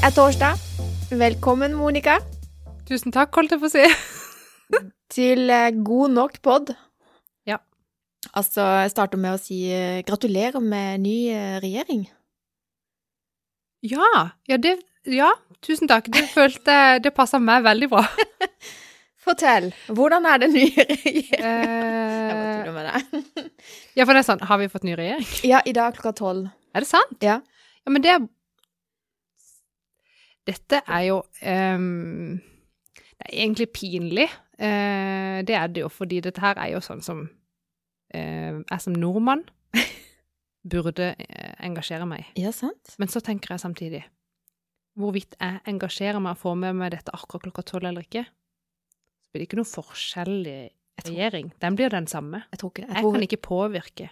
er torsdag. Velkommen, Monica, Tusen takk, holdt jeg på å si. til eh, God nok pod. Ja. Altså, jeg starter med å si eh, gratulerer med ny eh, regjering. Ja, ja, det, ja, tusen takk. Det følte Det passa meg veldig bra. Fortell, hvordan er den nye regjeringen? Med deg. ja, for det er sånn, har vi fått ny regjering? Ja, i dag klokka tolv. Er det sant? Ja. Ja, men det er Dette er jo um, Det er egentlig pinlig. Uh, det er det jo, fordi dette her er jo sånn som uh, jeg som nordmann burde eh, engasjere meg i. Ja, sant? Men så tenker jeg samtidig hvorvidt jeg engasjerer meg og får med meg dette akkurat klokka tolv eller ikke, så blir det ikke noe forskjell i regjering. Den blir den samme. Jeg tror ikke. Jeg tror... kan ikke påvirke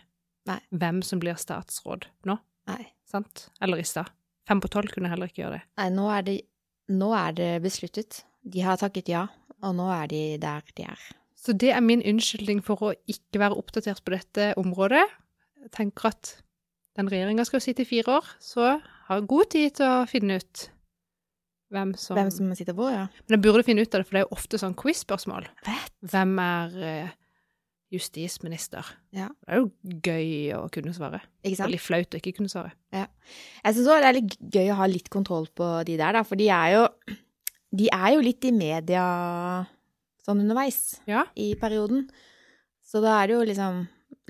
Nei. hvem som blir statsråd nå, Nei. sant? Eller i stad. Fem på tolv kunne heller ikke gjøre det. Nei, nå er, det, nå er det besluttet. De har takket ja, og nå er de der de er. Så det er min unnskyldning for å ikke være oppdatert på dette området. Jeg tenker at den regjeringa skal sitte i fire år, så har jeg god tid til å finne ut hvem som, Hvem som sitter hvor, ja. Men jeg burde finne ut av det, for det er jo ofte sånn quiz-spørsmål. Hvem er eh, justisminister? Ja. Det er jo gøy å kunne svare. Ikke sant? Veldig flaut å ikke kunne svare. Jeg syns òg det er litt gøy å ha litt kontroll på de der, da, for de er jo De er jo litt i media sånn underveis Ja. i perioden. Så da er det jo liksom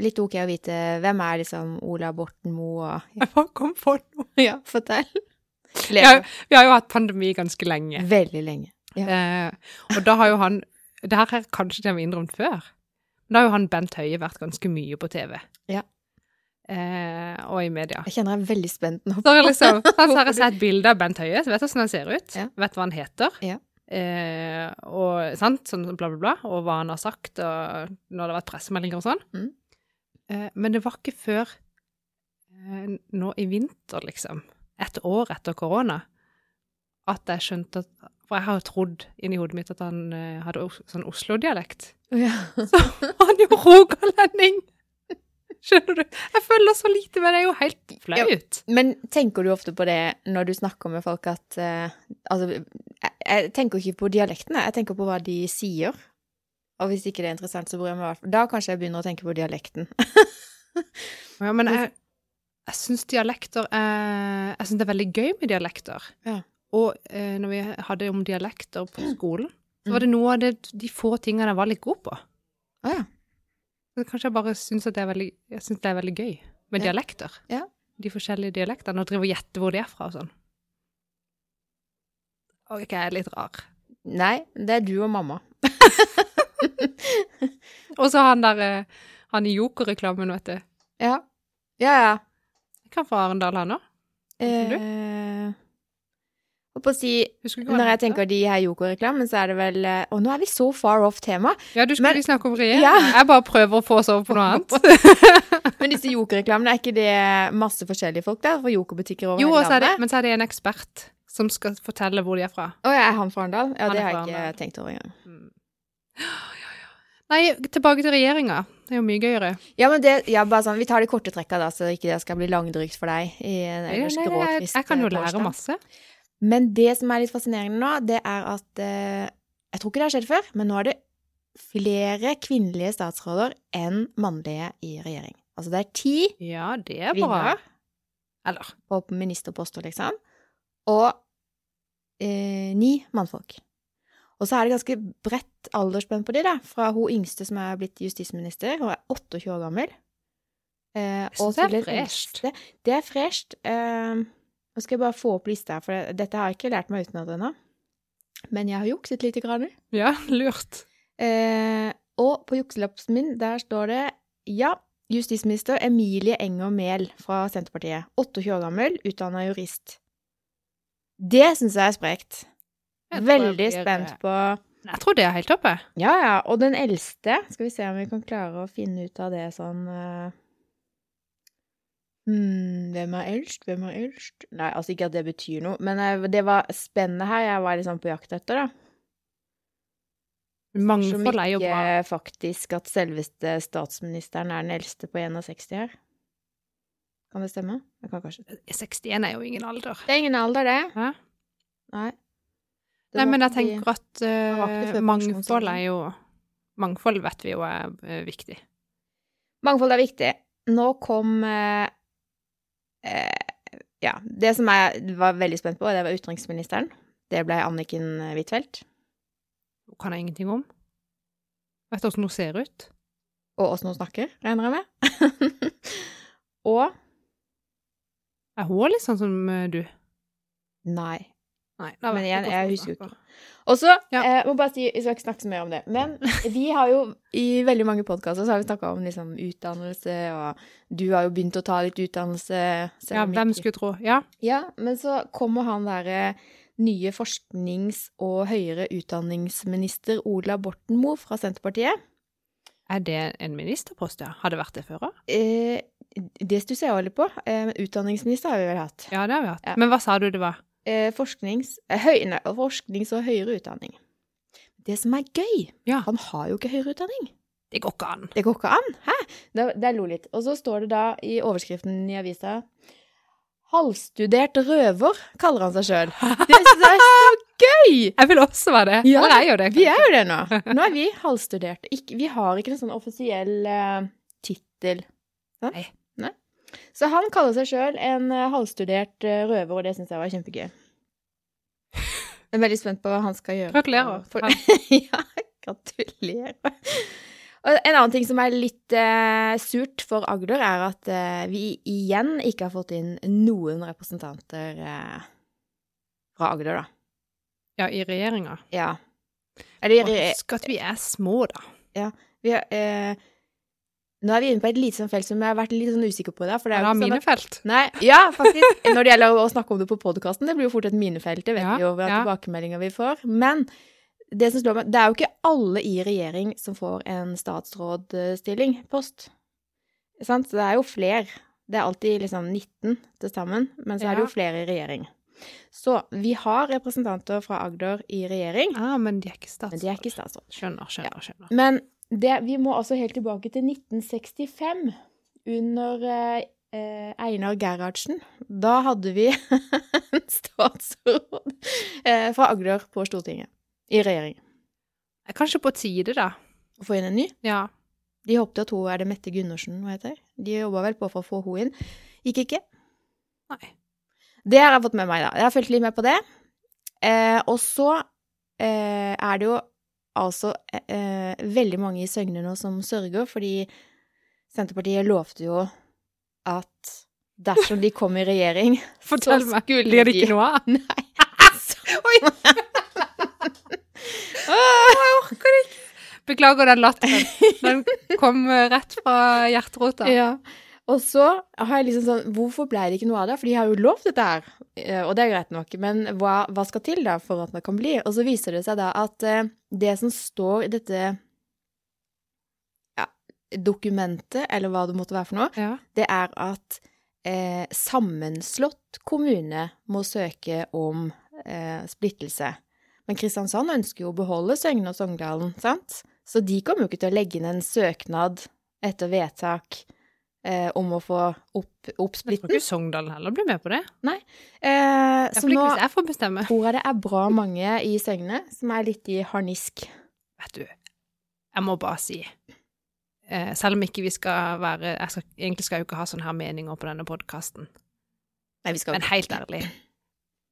litt ok å vite hvem er liksom Ola Borten Moe og Jeg bare kom på noe. Ja, fortell. Vi har, vi har jo hatt pandemi ganske lenge. Veldig lenge. Eh, og da har jo han Det her er kanskje det vi har innrømt før. Da har jo han Bent Høie vært ganske mye på TV. Ja. Eh, og i media. Jeg kjenner jeg er veldig spent nå. Så liksom, så har jeg sett bilde av Bent Høie, så vet jeg hvordan han ser ut. Ja. Vet hva han heter. Ja. Eh, og sant, sånn bla, bla, bla, og hva han har sagt, og når det har vært pressemeldinger og sånn. Mm. Eh, men det var ikke før eh, nå i vinter, liksom, et år etter korona, at jeg skjønte at For jeg har jo trodd inni hodet mitt at han uh, hadde sånn Oslo-dialekt. Ja. Han er jo rogalending! Skjønner du? Jeg følger så lite med det, er jo helt flaut. Men tenker du ofte på det når du snakker med folk at uh, Altså, jeg, jeg tenker ikke på dialektene, jeg tenker på hva de sier. Og hvis ikke det er interessant, så bryr jeg meg i hvert fall Da kanskje jeg begynner å tenke på dialekten. Ja, men jeg, jeg syns dialekter er Jeg syns det er veldig gøy med dialekter. Ja. Og eh, når vi hadde om dialekter på skolen, så var det noe av det, de få tingene jeg var litt god på. Ah, ja. Så kanskje jeg bare syns at det er veldig, jeg synes det er veldig gøy med Ja. dialekter. Ja. De forskjellige dialektene, og drive og gjette hvor de er fra og sånn. Ok, jeg er litt rar. Nei, det er du og mamma. Og så han der eh, Han i Joker-reklamen, vet du. Ja. Ja, ja. Jeg kan fra Arendal, han òg. Husker du? Holdt på å si Når jeg tenker de her Yoko-reklamen, så er det vel eh, Å, nå er vi så far off tema. Ja, du skulle Men- snakke om regjering. Ja. Jeg bare prøver å få oss over på noe annet. Men disse Yoko-reklamene, er ikke det masse forskjellige folk der? For Joker-butikker over Jo, hele landet? landet? men så er det en ekspert som skal fortelle hvor de er fra. Å ja, er han fra Arendal? Ja, Han det har jeg ikke tenkt over engang. Nei, tilbake til regjeringa. Det er jo mye gøyere. Ja, men det, ja, bare sånn, Vi tar de korte trekka, da, så ikke det skal bli langdrygt for deg. i en ellers nei, jeg, kan jo lære masse. Men det som er litt fascinerende nå, det er at eh, Jeg tror ikke det har skjedd før, men nå er det flere kvinnelige statsråder enn mannlige i regjering. Altså det er ti Ja, det er kvinner Eller på ministerposter, liksom, og eh, ni mannfolk. Og så er det ganske bredt aldersspenn på de, da. Fra hun yngste som er blitt justisminister, hun er 28 år gammel. Eh, synes det er fresht. Det er fresht. Eh, nå skal jeg bare få opp lista, for dette har jeg ikke lært meg utenat ennå. Men jeg har jukset lite grann. Ja, lurt. Eh, og på jukselappen min, der står det ja, justisminister Emilie Enger Mehl fra Senterpartiet. 28 år gammel, utdanna jurist. Det syns jeg er sprekt. Jeg Veldig spent på Jeg tror det er helt toppe. Ja, ja. Og den eldste Skal vi se om vi kan klare å finne ut av det sånn eh, hmm, Hvem er eldst? Hvem er eldst? Nei, altså ikke at det betyr noe, men eh, det var spennende her jeg var liksom på jakt etter, da. Som Mangfold er jo ikke bra. faktisk at selveste statsministeren er den eldste på 61 her. Kan det stemme? Det kan kanskje. 61 er jo ingen alder. Det er ingen alder, det. Hæ? Nei. Det Nei, men jeg tenker at ikke før mangfold er jo Mangfold vet vi jo er eh, viktig. Mangfold er viktig. Nå kom eh, eh, Ja, det som jeg var veldig spent på, det var utenriksministeren. Det ble Anniken Huitfeldt. Hun kan jeg ingenting om. Vet åssen hun ser ut? Og åssen hun snakker, regner jeg med. og Er hun litt sånn som eh, du? Nei. Nei, Men igjen, jeg husker jo snakker. Og så Ja. eh, må bare si, Vi skal ikke snakke så mye om det, men vi har jo i veldig mange podkaster så har vi snakka om liksom utdannelse, og du har jo begynt å ta litt utdannelse. Ja, hvem skulle tro? Ja. Ja, men så kommer han derre nye forsknings- og høyere utdanningsminister Ola Borten Moe fra Senterpartiet. Er det en ministerpost, ja? Har det vært det før òg? Eh, det stusser jeg også litt på. Eh, utdanningsminister har vi vel hatt. Ja, det har vi hatt. Ja. Men hva sa du det var? Eh, forsknings, eh, høy, nei, forsknings- og høyere utdanning. Det som er gøy, Ja. han har jo ikke høyere utdanning. Det går ikke an. Det går ikke an. Hæ? Det, det lo litt. Og så står det da i overskriften i avisa Halvstudert røver, kaller han seg sjøl. Det syns jeg er så gøy! Jeg vil også være det. Ja, Eller er jo det. Vi er jo det nå. Nå er vi halvstuderte. Vi har ikke en sånn offisiell uh, tittel. Nei. Så han kaller seg sjøl en eh, halvstudert eh, røver, og det syns jeg var kjempegøy. Jeg er veldig spent på hva han skal gjøre. Gratulerer. For, ja, gratulerer. Og en annen ting som er litt eh, surt for Agder, er at eh, vi igjen ikke har fått inn noen representanter eh, fra Agder, da. Ja, i regjeringa. Ja. Eller, Husk at vi er små, da. Ja. vi har, eh, nå er vi inne på et lite sånn felt som jeg har vært litt sånn usikker på. Der, for det er jo sånn minefelt. Nei, ja, faktisk. Når det gjelder å snakke om det på podkasten, det blir jo fort et minefelt, det vet Ja, vi jo ved ja. tilbakemeldinger vi får. Men det som slår meg, det er jo ikke alle i regjering som får en statsrådstilling, post. Sant? Så det er jo fler. Det er alltid liksom 19 til sammen, men så er det jo flere i regjering. Så vi har representanter fra Agder i regjering, Ja, men de er ikke statsråd. men de er ikke statsråd. Skjønner, skjønner, skjønner. Men det, vi må altså helt tilbake til 1965, under eh, Einar Gerhardsen. Da hadde vi en statsråd eh, fra Agder på Stortinget, i regjering. Er kanskje på tide, da. Å få inn en ny. Ja. De håpte at hun er det Mette Gundersen, hva heter De jobba vel på for å få henne inn. Gikk ikke. Nei. Det har jeg fått med meg, da. Jeg har fulgt litt med på det. Eh, og så eh, er det jo altså eh, veldig mange i Søgne nå som sørger, fordi Senterpartiet lovte jo at dersom de kom i regjering, Fortell meg, skulle blir det de ikke noe av? Nei. Jeg orker ikke. Beklager den latteren. Den kom eh, rett fra hjerterota. Ja. Og så har jeg liksom sånn Hvorfor ble det ikke noe av det? For de har jo lovt dette her, eh, og det er greit nok, men hva, hva skal til da for at det kan bli? Og så viser det seg da at eh, det som står i dette ja, dokumentet, eller hva det måtte være for noe, Ja. det er at eh, sammenslått kommune må søke om eh, splittelse. Men Kristiansand ønsker jo å beholde Søgne og Sogndalen, sant? Så de kommer jo ikke til å legge inn en søknad etter vedtak eh, om å få opp, Jeg tror ikke Sogndal heller blir med på det. Eh, så nå jeg får bestemme. tror jeg det er bra mange i Søgne som er litt i harnisk. Vet du, jeg må bare si eh, Selv om ikke vi skal være jeg skal, Egentlig skal jeg jo ikke ha sånne her meninger på denne podkasten, Nei, men helt ærlig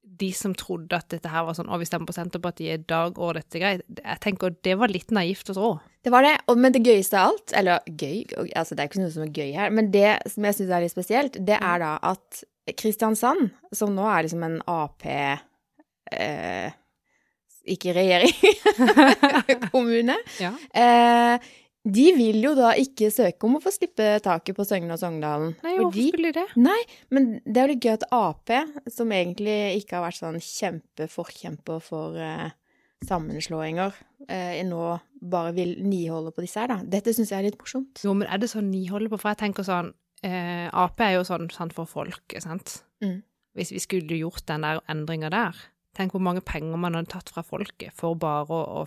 De som trodde at dette her var sånn Å, vi stemmer på Senterpartiet i dag, og dette er greit Jeg tenker det var litt naivt å tro. Det var det, men det gøyeste av alt, eller gøy, altså det er ikke noe som er gøy her, men det som jeg syns er litt spesielt, det er da at Kristiansand, som nå er liksom en Ap eh, Ikke regjering, kommune, Ja. eh, de vil jo da ikke søke om å få slippe taket på Søgne og Sogndalen. Nei, hvorfor fordi- skulle de det? Nei, men det er jo litt gøy at Ap, som egentlig ikke har vært sånn kjempeforkjemper for uh, sammenslåinger, uh, nå bare vil niholde på disse her, da. Dette syns jeg er litt morsomt. Jo, men er det sånn niholde på? For jeg tenker sånn uh, Ap er jo sånn sant, for folket, sant? Mm. Hvis vi skulle gjort den der endringa der, tenk hvor mange penger man hadde tatt fra folket for bare å, å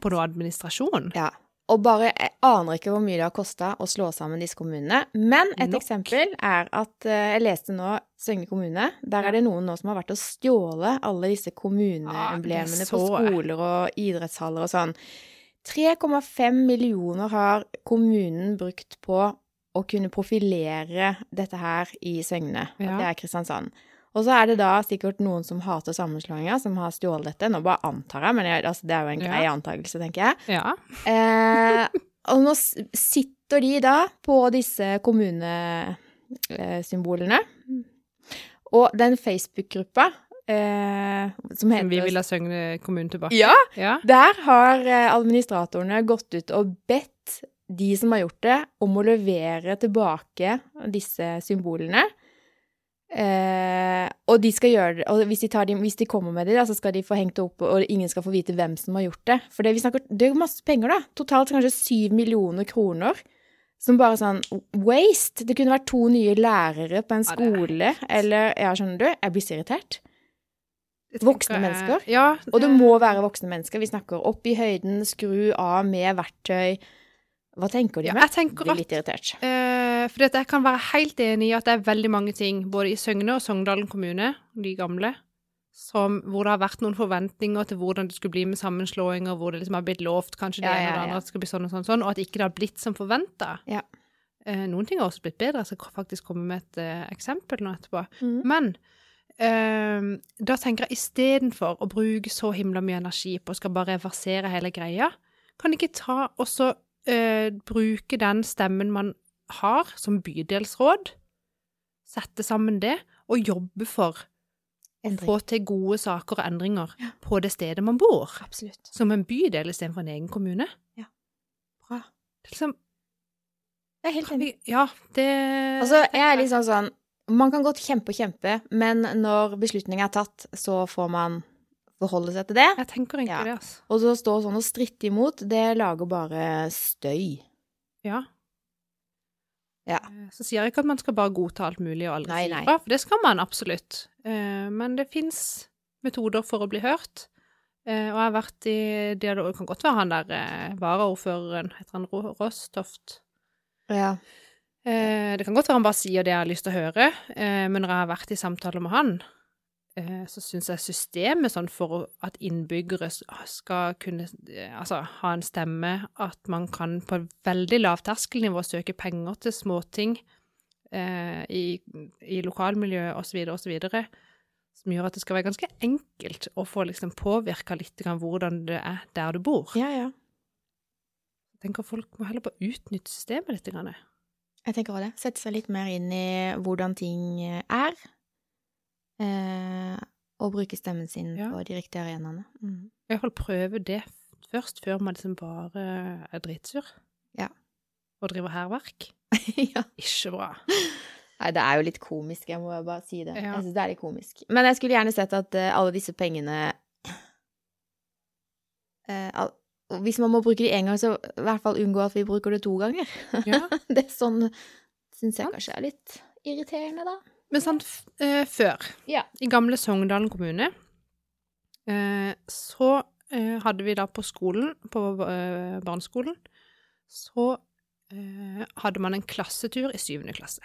på noe administrasjon. Ja. Og bare jeg aner ikke hvor mye det har kosta å slå sammen disse kommunene. Men et Nok. eksempel er at eh, jeg leste nå Søgne kommune. Der er det noen nå som har vært og stjålet alle disse kommuneemblemene Ja, på skoler og idrettshaller og sånn. 3,5 millioner har kommunen brukt på å kunne profilere dette her i Søgne. Ja. Det er Kristiansand. Og så er det da sikkert noen som hater sammenslåinger, som har stjålet dette. Nå bare antar jeg, men jeg, altså, det er jo en Ja. grei antakelse, tenker jeg. Ja. Eh, og nå sitter de da på disse kommunesymbolene. Og den Facebook-gruppa eh, som heter Som vi vil ha Søgne kommune tilbake. Ja! Ja. Der har eh, administratorene gått ut og bedt de som har gjort det, om å levere tilbake disse symbolene. Eh, og de skal gjøre det, og hvis de, tar de, hvis de kommer med det, da, så skal de få hengt det opp, og ingen skal få vite hvem som har gjort det. For det, vi snakker, det er masse penger, da. Totalt kanskje syv millioner kroner. Som bare sånn waste. Det kunne vært to nye lærere på en Ja, det skole, eller Ja, skjønner du? Jeg blir så irritert. Voksne mennesker? Ja. Og det må være voksne mennesker. Vi snakker opp i høyden, skru av med verktøy. Hva tenker de ja, med? Jeg tenker at litt irritert. Eh, for jeg kan være helt enig i at det er veldig mange ting, både i Søgne og Sogndalen kommune, de gamle, som, hvor det har vært noen forventninger til hvordan det skulle bli med sammenslåinger, hvor det liksom har blitt lovt kanskje det Ja, ene og ja. andre at det skal bli sånn og sånn, sånn, og at ikke det har blitt som forventa. Ja. Eh, noen ting har også blitt bedre. Jeg skal faktisk komme med et eh, eksempel nå etterpå. Mm. Men eh, da tenker jeg istedenfor å bruke så himla mye energi på å skal bare reversere hele greia, kan ikke ta og så eh, bruke den stemmen man har som bydelsråd, sette sammen det, og jobbe for å få til gode saker og endringer Ja. på det stedet man bor. Absolutt. Som en bydel istedenfor en egen kommune. Ja. Bra. Det er Liksom, Jeg er helt enig. ja, det Altså, jeg er litt sånn sånn Man kan godt kjempe og kjempe, men når beslutningen er tatt, så får man forholde seg til det. Jeg tenker egentlig Ja. det, altså. Og så stå sånn og stritte imot, det lager bare støy. Ja. Ja. Eh, Så sier jeg ikke at man skal bare godta alt mulig og aldri Nei, si ifra, for det skal man absolutt. Eh, Men det fins metoder for å bli hørt. Eh, Og jeg har vært i dialog Det kan godt være han der varaordføreren, heter han Ro- Toft. Ja. Det kan godt være han bare sier det jeg har lyst til å høre, men når jeg har vært i samtaler med han, så syns jeg systemet sånn for at innbyggere skal kunne eh, altså, ha en stemme, at man kan på veldig lavterskelnivå søke penger til småting eh, i, i lokalmiljøet osv., osv., som gjør at det skal være ganske enkelt å få liksom påvirka litt grann hvordan det er der du bor. ja, ja. Jeg tenker folk må heller bare utnytte systemet litt. Grann. Jeg tenker også det. Sette seg litt mer inn i hvordan ting er. Eh, og bruke stemmen sin Ja. på de riktige arenaene. Mm. I hvert fall prøve det først, før man liksom bare er dritsur. Ja. Og driver hærverk. ja. Ikke bra. Nei, det er jo litt komisk, jeg må bare si det. Ja. Jeg syns det er litt komisk. Men jeg skulle gjerne sett at uh, alle disse pengene uh, all, Hvis man må bruke de én gang, så i hvert fall unngå at vi bruker det to ganger. Ja. det er sånn syns jeg kanskje er litt irriterende, da. Men sant, eh, før, Ja. i gamle Sogndalen kommune, eh, så eh, hadde vi da på skolen, på barneskolen, så eh, hadde man en klassetur i syvende klasse.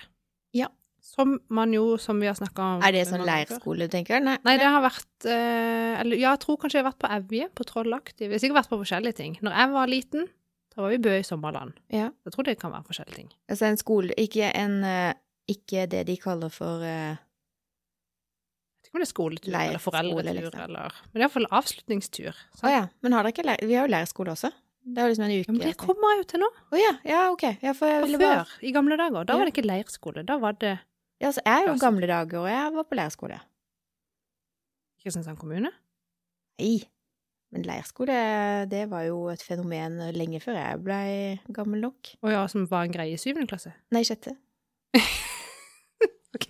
Ja. Som man jo, som vi har snakka om Er det sånn leirskole, du tenker? Nei. Nei, det har vært eh, Eller ja, jeg tror kanskje jeg har vært på Evje, på Trollaktiv. Jeg har sikkert vært på forskjellige ting. Når jeg var liten, da var vi i Bø i sommerland. Ja. Jeg tror det kan være forskjellige ting. Altså en skole Ikke en Ikke det de kaller for eh, Jeg vet ikke om det er skoletur leir, eller foreldretur liksom. eller Men iallfall avslutningstur. Å oh, ja. Men har dere ikke leir... Vi har jo leirskole også. Det er jo liksom en uke. Ja, men det kommer jeg jo til nå. Å ja. Ja, OK. Ja, for jeg ville bare før, i gamle dager, da Ja. var det ikke leirskole. Da var det Ja, altså, jeg er jo gamle dager, og jeg var på leirskole. Kristiansand kommune. Nei. Men leirskole, det var jo et fenomen lenge før jeg ble gammel nok. Å ja, som var en greie i syvende klasse. Nei, sjette. Ok.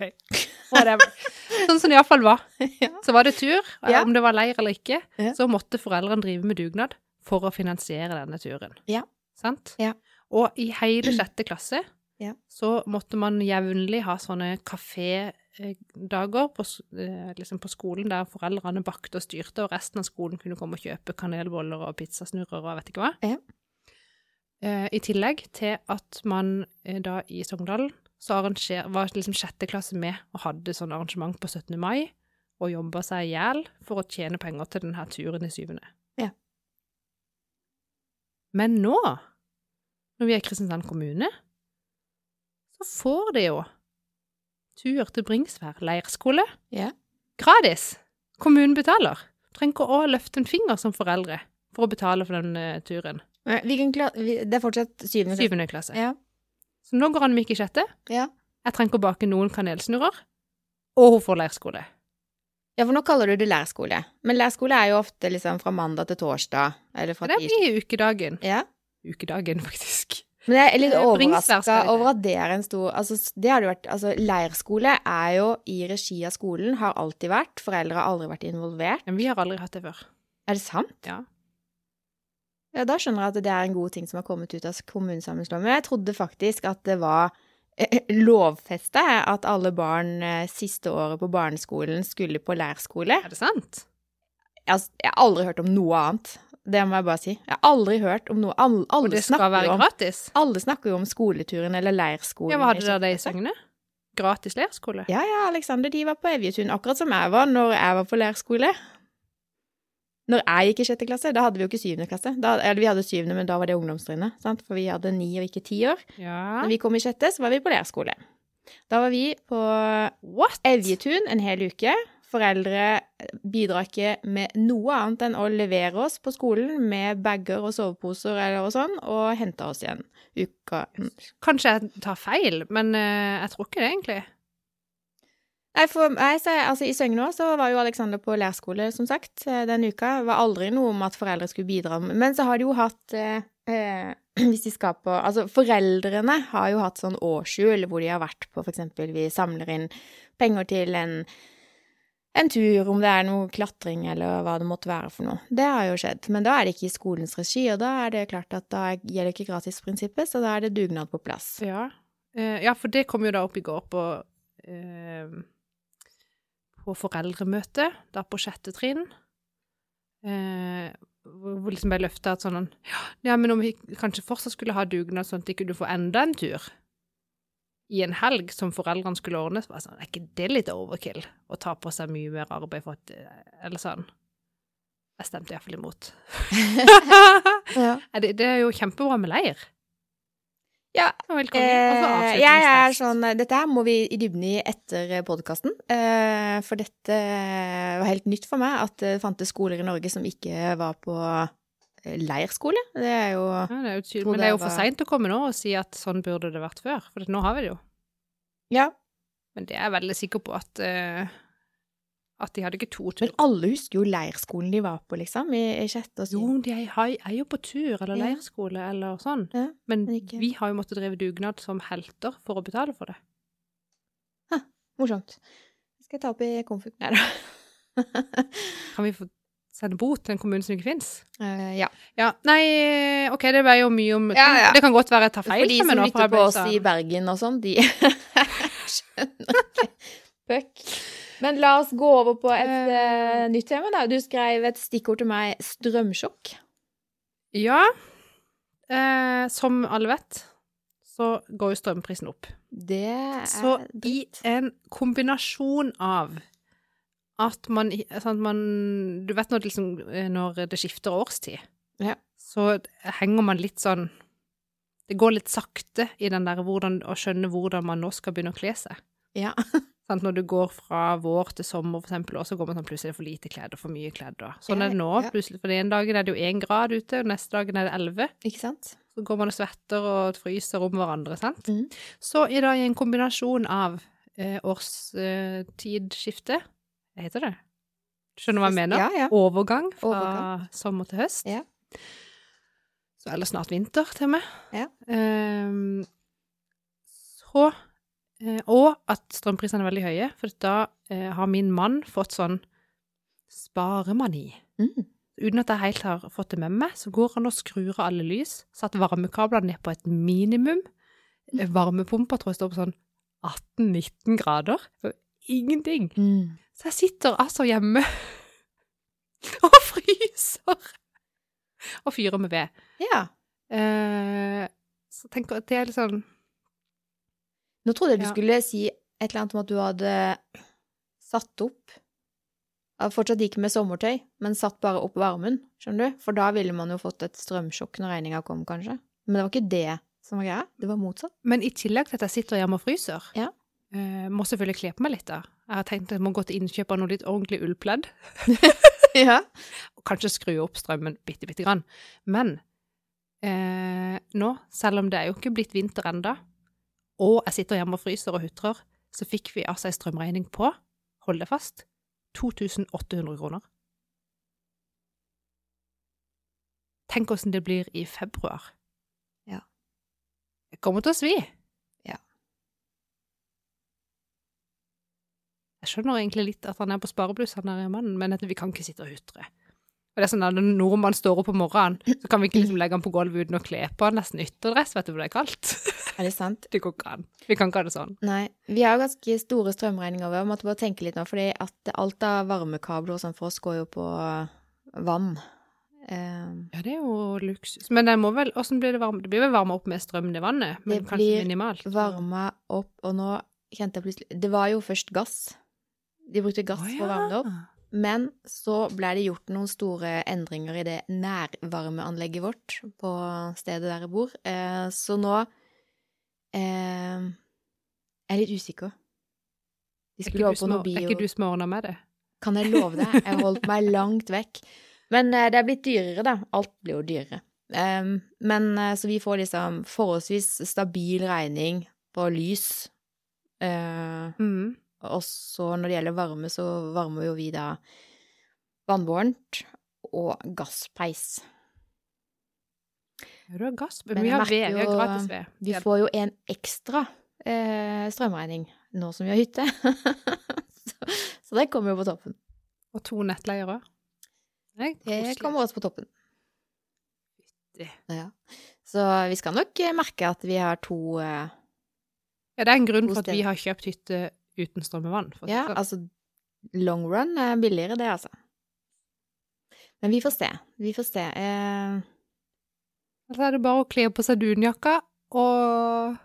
Whatever. sånn som det iallfall var. ja. Så var det tur, Ja. om det var leir eller ikke, Ja. så måtte foreldrene drive med dugnad for å finansiere denne turen. Ja. Sant? Ja. Og i hele sjette klasse Ja. så måtte man jevnlig ha sånne kafédager på, eh, liksom på skolen der foreldrene bakte og styrte, og resten av skolen kunne komme og kjøpe kanelboller og pizzasnurrer og jeg vet ikke hva. Ja. Eh, I tillegg til at man eh, da i Sogndal så arranger, var liksom sjette klasse med og hadde sånn arrangement på 17. mai, og jobba seg i hjel for å tjene penger til denne turen i syvende. Ja. Men nå, når vi er Kristiansand kommune, så får de jo tur til Bringsvær leirskole Ja. gratis. Kommunen betaler. Trenger ikke å løfte en finger som foreldre for å betale for den eh, turen. Vi kan, det er fortsatt syvende klasse. Syvende klasse. Ja. Så nå går han med i sjette. Ja. Jeg trenger ikke å bake noen kanelsnurrer. Og hun får leirskole. ja, for nå kaller du det leirskole. Men leirskole er jo ofte liksom fra mandag til torsdag, eller fra Og det tirsdag. blir ukedagen. Ja. Ukedagen, faktisk. Men jeg er litt overraska over at det er en stor Altså, det har det vært Altså, leirskole er jo i regi av skolen, har alltid vært. Foreldre har aldri vært involvert. Men vi har aldri hatt det før. Er det sant? Ja. Ja, da skjønner jeg at det er en god ting som har kommet ut av kommunesammenslåingen. Jeg trodde faktisk at det var eh, lovfesta at alle barn eh, siste året på barneskolen skulle på leirskole. Er det sant? Jeg har, jeg har aldri hørt om noe annet. Det må jeg bare si. Jeg har aldri hørt om noe Alle, alle, Og det skal være om, gratis? alle snakker jo om skoleturen eller leirskolen. Ja, hva hadde dere det i. Søgne? Gratis leirskole? Ja, ja, Alexander, de var på Evjetun, akkurat som jeg var når jeg var på leirskole. Når jeg gikk i sjette klasse, da hadde vi jo ikke syvende klasse. Da, eller vi hadde syvende, men da var det ungdomstrinnet, sant? for vi hadde ni og ikke ti år. Ja. Når vi kom i sjette, så var vi på leirskole. Da var vi på What? Evjetun en hel uke. Foreldre bidrar ikke med noe annet enn å levere oss på skolen med bager og soveposer eller og sånn, og hente oss igjen uka Kanskje jeg tar feil, men eh, jeg tror ikke det, egentlig. Nei, for meg, så, altså I Søgne så var jo Alexander på leirskole, som sagt, eh, den uka. Det var aldri noe om at foreldre skulle bidra. Men så har de jo hatt eh, eh, Hvis de skal på Altså, foreldrene har jo hatt sånn årshjul hvor de har vært på eksempel Vi samler inn penger til en, en tur, om det er noe klatring eller hva det måtte være for noe. Det har jo skjedd. Men da er det ikke i skolens regi, og da er det klart at da gjelder ikke gratisprinsippet, så da er det dugnad på plass. Ja. Eh, ja, for det kom jo da opp i går på eh, på foreldremøte, da på sjette trinn. Eh, hvor liksom ble løfta at sånn ja, men om vi kanskje fortsatt skulle ha dugnad sånn at ikke du får enda en tur i en helg som foreldrene skulle ordne, så var jeg sånn, er ikke det litt overkill å ta på seg mye mer arbeid for at Eller sånn. Jeg stemte iallfall imot. Ja, det, det er jo kjempebra med leir. Ja, velkommen. Eh, jeg er sånn Dette her må vi i dybden i etter podkasten. Eh, for dette var helt nytt for meg at det fantes skoler i Norge som ikke var på eh, leirskole. Det er jo Ja, det er jo Men det er jo for seint å komme nå og si at sånn burde det vært før, for nå har vi det jo. Ja. Men det er jeg veldig sikker på at, eh, at de hadde ikke to Men alle husker jo leirskolen de var på, liksom, i, i sjette og Jo, de er, er jo på tur eller Ja. leirskole eller sånn, Ja, men men ikke- vi har jo måttet drive dugnad som helter for å betale for det. morsomt. Det skal jeg ta opp i konfuk. Nei da. Kan vi få sende bot til en kommune som ikke fins? Uh, ja. Ja, nei, ok, det ble jo mye om Ja, ja. Det kan godt være jeg tar feil. For de som lytter på oss i Bergen og sånn, de skjønner ikke Puck. Men la oss gå over på et uh, nytt tema, da. Du skrev et stikkord til meg 'strømsjokk'. Ja, eh, som alle vet, så går jo strømprisen opp. Det er Så i en kombinasjon av at man, sånn at man Du vet når det, liksom, eh, når det skifter årstid, Ja. så henger man litt sånn Det går litt sakte i den der hvordan, å skjønne hvordan man nå skal begynne å kle seg. Ja. Sant? Når du går fra vår til sommer, for eksempel, og så går man sånn plutselig for lite kledd og for mye kledd. Sånn er det nå. Plutselig, for den dag dagen er det jo én grad ute, og neste dagen er det elleve. Ikke sant? Så går man og svetter og fryser om hverandre, sant? Mm. Så i dag i en kombinasjon av eh, årstidsskifte, hva heter det? Skjønner du hva jeg mener? Ja, ja. Overgang fra Overgang. sommer til høst. Ja. Så eller snart vinter til og med. Ja. Ehm, så Og at strømprisene er veldig høye, for da eh, har min mann fått sånn sparemani. Mm. Uten at jeg helt har fått det med meg, så går han og skrur av alle lys, satt varmekablene ned på et minimum. Mm. Varmepumpa tror jeg står på sånn 18-19 grader. Ingenting. Mm. Så jeg sitter altså hjemme og fryser. Og fyrer med ved. Ja. Eh, så jeg tenker at det er litt sånn Nå trodde jeg du Ja. skulle si et eller annet om at du hadde satt opp Fortsatt gikk med sommertøy, men satt bare opp varmen, skjønner du? For da ville man jo fått et strømsjokk når regninga kom, kanskje. Men det var ikke det som var greia. Det var motsatt. Men i tillegg til at jeg sitter hjemme og fryser, Ja. Uh, må selvfølgelig kle på meg litt da. Jeg har tenkt at jeg må gå til innkjøp av noe litt ordentlig ullpledd, ja. og kanskje skru opp strømmen bitte, bitte grann. Men uh, nå, selv om det er jo ikke blitt vinter enda, og jeg sitter hjemme og fryser og hutrer, så fikk vi altså en strømregning på, hold deg fast, 2800 kroner. Tenk hvordan det blir i februar. Ja. Det kommer til å svi. Ja. Jeg skjønner egentlig litt at han er på sparebluss, han der mannen, men vi kan ikke sitte og hutre. Og det er sånn at Når man står opp om morgenen, så kan vi ikke liksom legge han på gulvet uten å kle på han nesten ytterdress, vet du hvor det er kaldt. Er det sant? Det går ikke an. Vi kan ikke ha det sånn. Nei. Vi har ganske store strømregninger. Vi måtte bare tenke litt nå, fordi at alt av varmekabler og sånn for oss går jo på vann. Um, Ja, det er jo luksus. Men det må vel, Åssen blir det varme? Det blir vel varma opp med strøm, i vannet? Men Det kanskje blir minimalt? varma opp, og nå kjente jeg plutselig Det var jo først gass. De brukte gass Å, for å varme det opp. Men så ble det gjort noen store endringer i det nærvarmeanlegget vårt på stedet der jeg bor. Eh, så nå eh, er jeg litt usikker. De Er skulle over på noe bio. er ikke du som med det? Kan jeg love deg? Jeg holdt meg langt vekk. Men eh, det er blitt dyrere, da. Alt blir jo dyrere. Men eh, så vi får liksom forholdsvis stabil regning på lys. Mm. Og så når det gjelder varme, så varmer jo vi da vannbårent og gasspeis. Du har gass. Men Men vi har ved. Vi har gratis ved. Vi får jo en ekstra eh, strømregning nå som vi har hytte. så, så det kommer jo på toppen. Og to nettleier òg. Det kommer også på toppen. Ja. Så vi skal nok eh, merke at vi har to eh, Ja, det er en grunn for at vi har kjøpt hytte uten strøm og vann. Ja, det altså long run er billigere, det, altså. Men vi får se. Vi får se. Eh, Altså er det bare å kle på seg dunjakka og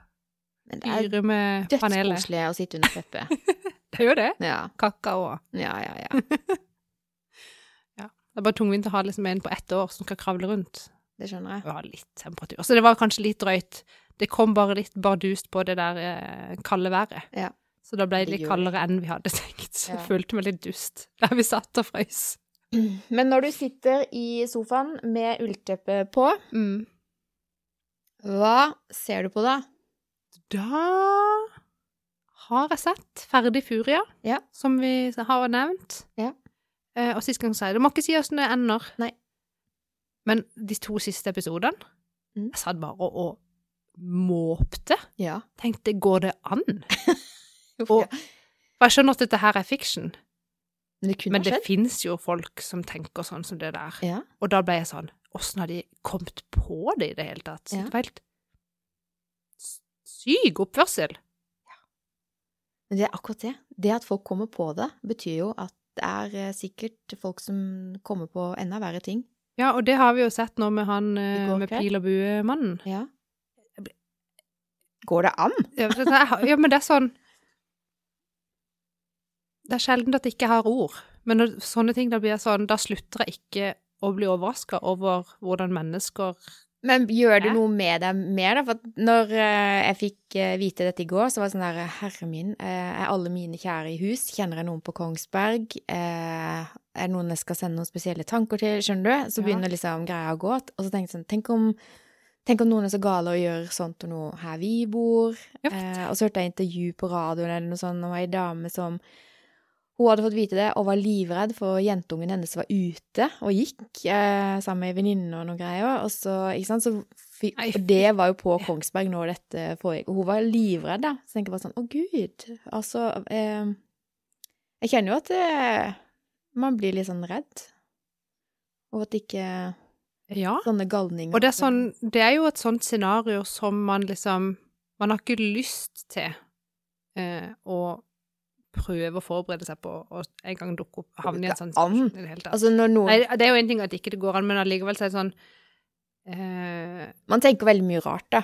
det er fyre med panelet. dødskoselig å sitte under teppet. Det er jo det. Ja, Kakao. ja, ja. ja. Det er bare tungvint å ha liksom en på ett år som skal kravle rundt Det skjønner jeg. Det ha litt temperatur. Så det var kanskje litt drøyt. Det kom bare litt bardust på det der eh, kalde været. Ja. Så da ble det litt kaldere enn vi hadde tenkt. Så Ja. jeg følte meg litt dust der vi satt og frøys. Men når du sitter i sofaen med ullteppe på, Mm. hva ser du på da? Da har jeg sett Ferdig Furia, Ja. som vi har nevnt. Ja. Eh, og sist gang sa jeg det må ikke si åssen det ender. Nei. Men de to siste episodene Mm. Jeg satt bare og, og måpte. Ja. Tenkte, går det an? Og, jeg skjønner at dette her er fiction, men det men det fins jo folk som tenker sånn som det der. Ja. Og da ble jeg sånn Åssen har de kommet på det i det hele tatt? Ja. Det var helt syk oppførsel. Men det er akkurat det. Det at folk kommer på det, betyr jo at det er eh, sikkert folk som kommer på enda verre ting. Ja, og det har vi jo sett nå med han eh, med pil og bue-mannen. Ja. Går det an? Ja, ja, men det er sånn Det er sjelden at jeg ikke har ord. Men når sånne ting, da blir sånn Da slutter jeg ikke å bli overraska over hvordan mennesker Men gjør det noe med deg mer, da? For når eh, jeg fikk eh, vite dette i går, så var det sånn der Herre min, eh, er alle mine kjære i hus? Kjenner jeg noen på Kongsberg? Er det noen jeg skal sende noen spesielle tanker til? Skjønner du? Så begynner liksom greia å gå. Og så tenkte jeg sånn Tenk om, tenk om noen er så gale og gjør sånt og noe her vi bor? Og så hørte jeg intervju på radioen eller noe sånt, det ei dame som hun hadde fått vite det og var livredd for jentungen hennes var ute og gikk eh, sammen med ei venninne og noe greier. Og så, ikke sant, så og det var jo på Kongsberg når dette foregikk. Og hun var livredd, da. Så tenker jeg bare sånn, å gud. Altså eh, Jeg kjenner jo at eh, man blir litt sånn redd. Og at ikke Ja. sånne galninger Og det er sånn Det er jo et sånt scenario som man liksom Man har ikke lyst til eh, å prøve å forberede seg på å en gang dukke opp havne i en sånn situasjon i det hele tatt. Altså når noen Nei, det er jo en ting at ikke det går an, men allikevel så er det sånn uh... Man tenker veldig mye rart, da.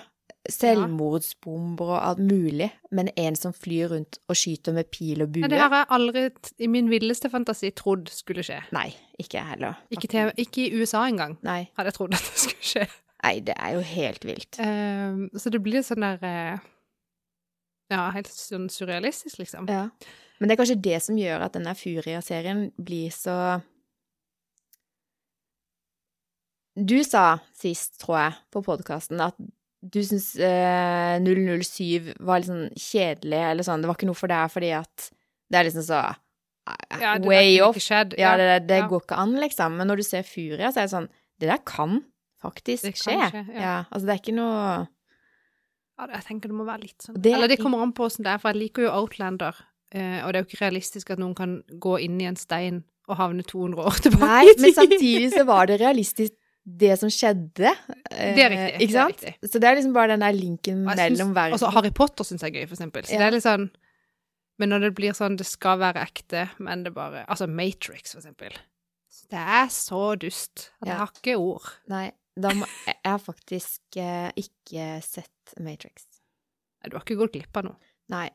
Selvmordsbomber og alt mulig, men en som flyr rundt og skyter med pil og bue? Nei, det har jeg aldri i min villeste fantasi trodd skulle skje. Nei, ikke jeg heller. Ikke, til, ikke i USA engang Nei. hadde jeg trodd at det skulle skje. Nei, det er jo helt vilt. Uh, så det blir sånn der eh, Ja, helt sånn surrealistisk, liksom. Ja. Men det er kanskje det som gjør at denne Furia-serien blir så Du sa sist, tror jeg, på podkasten at du syns eh, 007 var litt sånn kjedelig, eller sånn. Det var ikke noe for deg fordi at det er liksom så eh, Ja, det way off. skjedd. Ja, det, det ja. går ikke an, liksom. Men når du ser Furia, så er det sånn Det der kan faktisk Det kan skje. skje, ja. ja. Altså, det er ikke noe Ja, jeg tenker det må være litt sånn Det- Eller det kommer an på åssen det er, for jeg liker jo Outlander. eh, og det er jo ikke realistisk at noen kan gå inn i en stein og havne 200 år tilbake Nei, men samtidig så var det realistisk, det som skjedde. Eh, Det er riktig, det Ikke sant? riktig. Så det er liksom bare den der linken synes, mellom verden. Altså, Harry Potter syns jeg er gøy, for eksempel. Så Ja. det er litt sånn Men når det blir sånn det skal være ekte, men det bare Altså Matrix, for eksempel. Det er så dust at Ja. jeg har ikke ord. Nei, da må, jeg har faktisk eh, ikke sett Matrix. Du har ikke gått glipp av noe. Nei.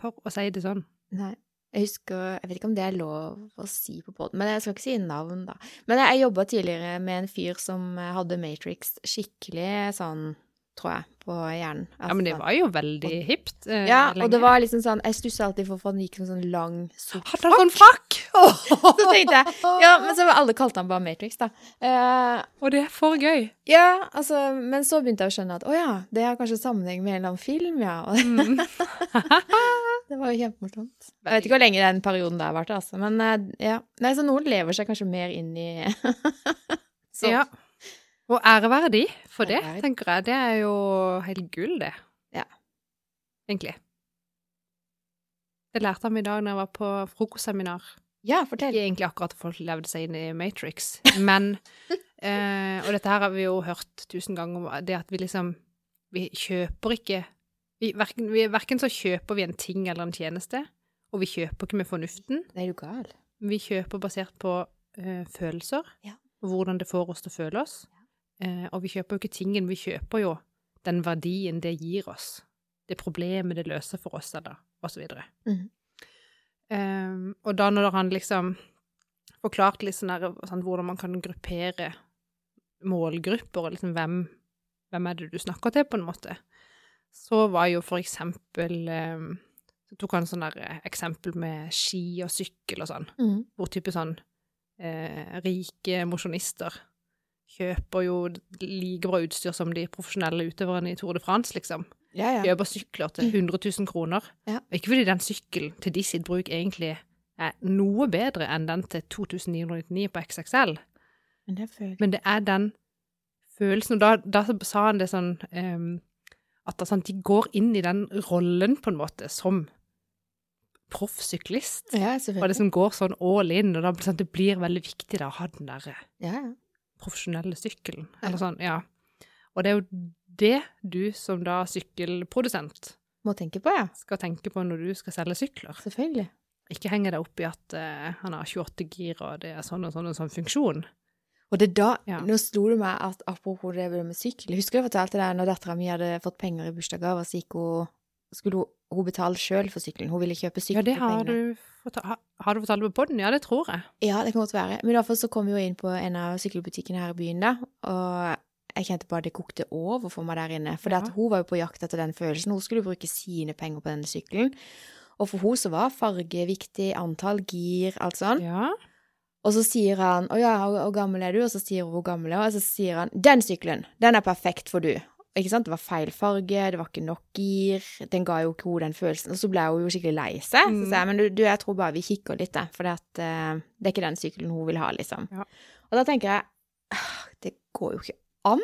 For å si det sånn. Nei. Jeg husker Jeg vet ikke om det er lov å si på poden, men jeg skal ikke si navn, da. Men jeg jobba tidligere med en fyr som hadde Matrix skikkelig sånn, tror jeg, på hjernen. Ja, men det Altså, var jo veldig hipt. eh, Ja, og det var liksom sånn Jeg stussa alltid for at han gikk med sånn lang, sort Hadde han sånn frakk? Så tenkte jeg Ja, men så alle kalte han bare Matrix, da. Eh, Og det er for gøy. ja, altså Men så begynte jeg å skjønne at å ja, det har kanskje sammenheng med en eller annen film, ja. Mm. det var jo kjempemorsomt. Jeg vet ikke hvor lenge den perioden der varte, altså. Men eh, ja. Nei, så noen lever seg kanskje mer inn i så. Ja. Og ære være de for det, Ære tenker jeg. Det er jo helt gull, det. Ja. Egentlig. Det lærte meg i dag når jeg var på frokostseminar. Ja, fortell. Ikke egentlig akkurat at folk levde seg inn i Matrix, men eh, Og dette her har vi jo hørt tusen ganger, det at vi liksom Vi kjøper ikke vi, verken, vi, verken så kjøper vi en ting eller en tjeneste, og vi kjøper ikke med fornuften. Det Er jo gal? Vi kjøper basert på eh, følelser, Ja. og hvordan det får oss til å føle oss. Eh, og vi kjøper jo ikke tingen, vi kjøper jo den verdien det gir oss. Det problemet det løser for oss, eller videre. Mhm. Eh, og da når han liksom forklarte litt sånn der, sånn, hvordan man kan gruppere målgrupper, og liksom hvem, hvem er det du snakker til, på en måte, så var jo for eksempel um, Så tok han sånn der eh, eksempel med ski og sykkel og sånn mm. hvor type sånn eh, rike mosjonister kjøper jo like bra utstyr som de profesjonelle utøverne i Tour de France, liksom. Ja, ja. Kjøper sykler til 100 000 kroner. Ja. Ikke fordi den sykkelen til de sitt bruk egentlig er noe bedre enn den til 2999 på XXL, Men det men det er den følelsen, og da, da sa han det sånn um, at det, sånn, de går inn i den rollen på en måte som proffsyklist. Ja, Og det som går sånn all in, og da sånn, det blir veldig viktig da, å ha den der eh, Ja, ja. Profesjonelle sykkelen. Eller sånn, ja. Og det er jo det du som da sykkelprodusent Må tenke på, ja. skal tenke på når du skal selge sykler. Selvfølgelig. Ikke henge deg opp i at uh, han har 28 gir, og det er sånn og sånn og sånn funksjon. Og det er da, Ja. nå slo det meg at apropos det med sykkel, husker du jeg fortalte deg når dattera mi hadde fått penger i bursdagsgave, så gikk hun, skulle hun, hun betale sjøl for sykkelen. Hun ville kjøpe sykkel Ja, det har du, fortalt, har, du fortalt på podden? Ja, det tror jeg. Ja, det kan godt være. Men i hvert fall så kom vi jo inn på en av sykkelbutikkene her i byen, da, og jeg kjente bare det kokte over for meg der inne. For Ja. hun var jo på jakt etter den følelsen. Hun skulle bruke sine penger på denne sykkelen. Og for hun så var farge viktig, antall gir, alt sånn. Ja. Og så sier han 'Å ja, hvor gammel er du?' Og så sier hun hvor gammel er hun, og så sier han 'Den sykkelen, den er perfekt for du'. Ikke sant? Det var feil farge, det var ikke nok gir, den ga jo ikke henne den følelsen. Og så ble hun jo skikkelig lei seg. Så Mm. sa jeg 'Men du, du jeg tror bare vi kikker litt, jeg, for det, at, eh, det er ikke den sykkelen hun vil ha', liksom. Ja. Og da tenker jeg «Ah, Det går jo ikke an.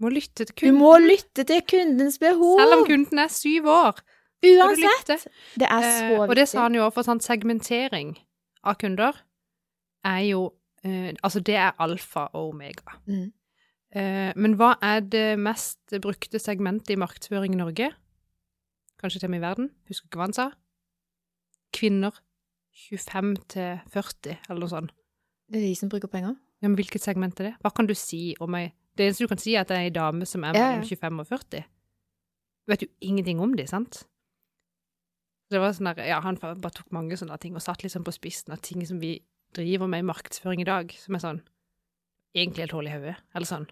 Må lytte til Du må lytte til kundens behov. Selv om kunden er syv år. Uansett. Det er så viktig. Uh, og det sa han jo også, for sånn segmentering av kunder er jo uh, Altså, det er alfa og omega. Mm. Eh, men hva er det mest brukte segmentet i markedsføring i Norge? Kanskje til og med i verden? Husker ikke hva han sa. Kvinner 25 til 40, eller noe sånt. Det er de som bruker penger. Ja, men hvilket segment er det? Hva kan du si om ei Det eneste du kan si, er at det er ei dame som er mellom 25 og 40. Du vet jo ingenting om de, sant? Det var sånn der, ja, Han bare tok mange sånne ting og satt liksom på spissen av ting som vi driver med i markedsføring i dag, som er sånn egentlig helt hull i hodet, eller sånn.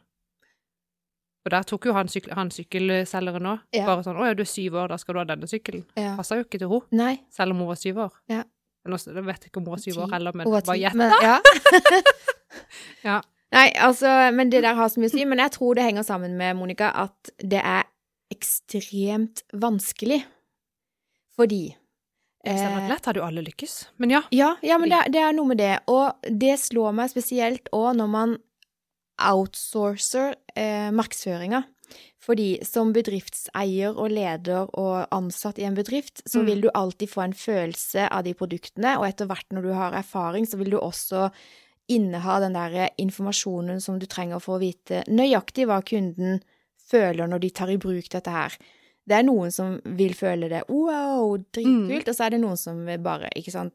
Og der tok jo han, syk han sykkelselgeren nå. Ja. Bare sånn 'Å ja, du er syv år, da skal du ha denne sykkelen'. Ja. Passa jo ikke til henne, selv om hun var syv år. Ja. Nå jeg vet ikke om hun var syv år heller, men bare gjett. da! Ja. Ja. Nei, altså, men det der har så mye å si. Men jeg tror det henger sammen med, Monica, at det er ekstremt vanskelig. Fordi Hvis det hadde eh, vært lett, hadde jo alle lykkes. Men ja. Ja, ja men det, det er noe med det. Og det slår meg spesielt òg når man outsourcer eh, markedsføringa. Fordi som bedriftseier og leder og ansatt i en bedrift, så Mm. vil du alltid få en følelse av de produktene, og etter hvert når du har erfaring, så vil du også inneha den der informasjonen som du trenger for å vite nøyaktig hva kunden føler når de tar i bruk dette her. Det er noen som vil føle det wow, dritkult, og så er det noen som bare, ikke sant,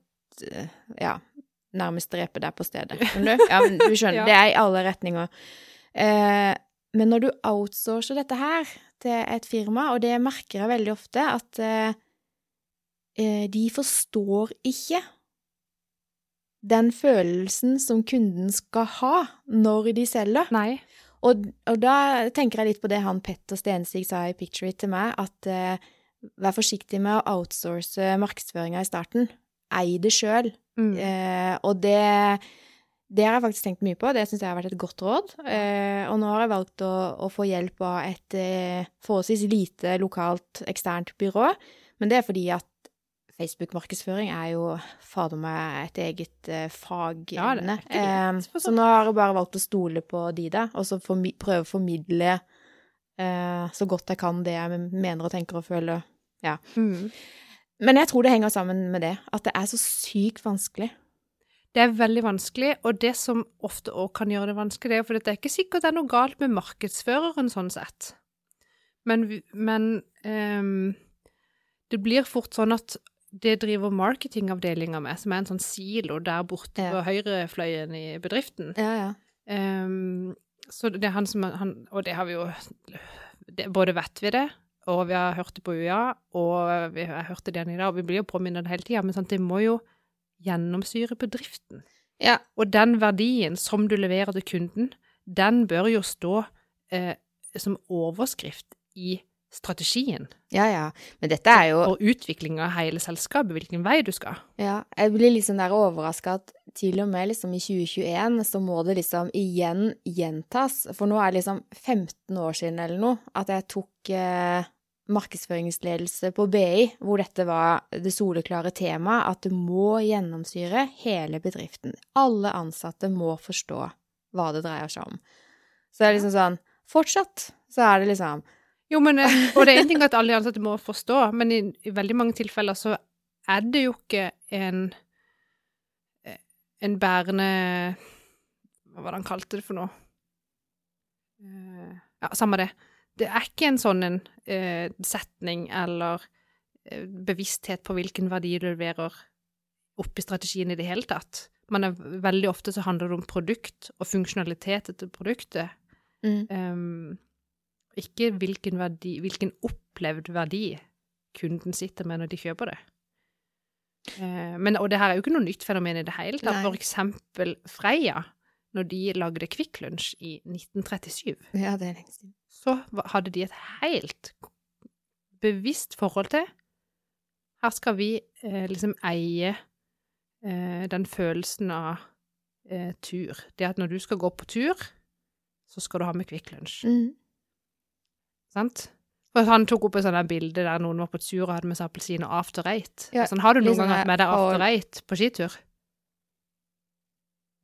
eh, ja, nærmest drepe deg på stedet. Skjønner du? Ja, men du skjønner, Ja. det er i alle retninger. Eh, men når du outsourcer dette her til et firma, og det merker jeg veldig ofte, at eh, eh, de forstår ikke den følelsen som kunden skal ha når de selger. Nei. Og, og da tenker jeg litt på det han Petter Stensig sa i Picture It til meg, at eh, vær forsiktig med å outsource markedsføringa i starten. Ei det sjøl. Mm. Eh, og det, det har jeg faktisk tenkt mye på. Det syns jeg har vært et godt råd. Eh, og nå har jeg valgt å, å få hjelp av et eh, forholdsvis lite lokalt eksternt byrå. Men det er fordi at Facebook-markedsføring er jo fader meg et eget eh, Ja, fagemne. ikke så nå har jeg bare valgt å stole på de der, og så prøve å formidle eh, så godt jeg kan det jeg mener og tenker og føler. Mm. Men jeg tror det henger sammen med det, at det er så sykt vanskelig. Det er veldig vanskelig, og det som ofte òg kan gjøre det vanskelig, det er fordi det er ikke sikkert det er noe galt med markedsføreren sånn sett. Men, men um, det blir fort sånn at det driver marketingavdelinga med, som er en sånn silo der borte Ja. på høyrefløyen i bedriften. Ja, ja. Um, så det er han som han, Og det har vi jo det, Både vet vi det, og vi har hørt det på UiA, og vi har hørt det igjen i dag, og vi blir jo påminnet hele tida, men sant, det må jo gjennomsyre bedriften. Ja, Og den verdien som du leverer til kunden, den bør jo stå eh, som overskrift i strategien ja, ja. Men dette er jo og utvikling av hele selskapet, hvilken vei du skal. Ja, jeg blir liksom der overraska at til og med liksom i 2021 så må det liksom igjen gjentas. For nå er det liksom 15 år siden eller noe at jeg tok eh, markedsføringsledelse på BI, hvor dette var det soleklare temaet at det må gjennomsyre hele bedriften. Alle ansatte må forstå hva det dreier seg om. Så det er liksom sånn Fortsatt så er det liksom Jo, men, eh, og det er en ting at alle ansatte må forstå, men i, i veldig mange tilfeller så er det jo ikke en eh, en bærende Hva var det han kalte det for noe? Eh, Ja, samme det. Det er ikke en sånn en eh, setning eller eh, bevissthet på hvilken verdi du leverer opp i strategien i det hele tatt. Man er veldig ofte så handler det om produkt og funksjonalitet etter produktet. mm, Um, ikke hvilken, verdi, hvilken opplevd verdi kunden sitter med når de kjøper det. Uh, men, og det her er jo ikke noe nytt fenomen i det hele tatt. For eksempel Freia, når de lagde Kvikk Lunsj i 1937, Ja, det er lenge siden. Så hadde de et helt bevisst forhold til Her skal vi eh, liksom eie eh, den følelsen av eh, tur. Det at når du skal gå på tur, så skal du ha med Kvikk Lunsj. Mm. Sant? For han tok opp et sånt bilde der noen var på tur og hadde med seg appelsin og after eight. Ja, sånn, har du noen liksom gang hatt med deg after eight på skitur?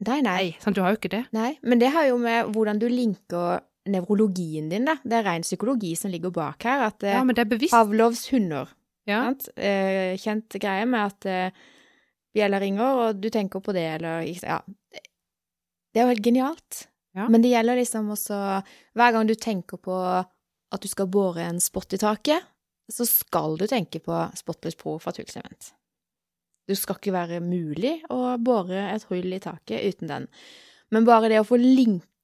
Nei, nei. Nei, sant, du har jo ikke det. Nei, men det har jo med hvordan du linker nevrologien din, da. Det er ren psykologi som ligger bak her. At eh, Ja, men det er bevisst. Pavlovs hunder, Ja. sant? Eh, kjent greie med at eh, bjella ringer, og du tenker på det, eller Ja. Det er jo helt genialt. Ja. Men det gjelder liksom også Hver gang du tenker på at du skal bore en spott i taket, så skal du tenke på Spotless Pro fra Tullsement. Det skal ikke være mulig å bore et hull i taket uten den. Men bare det å få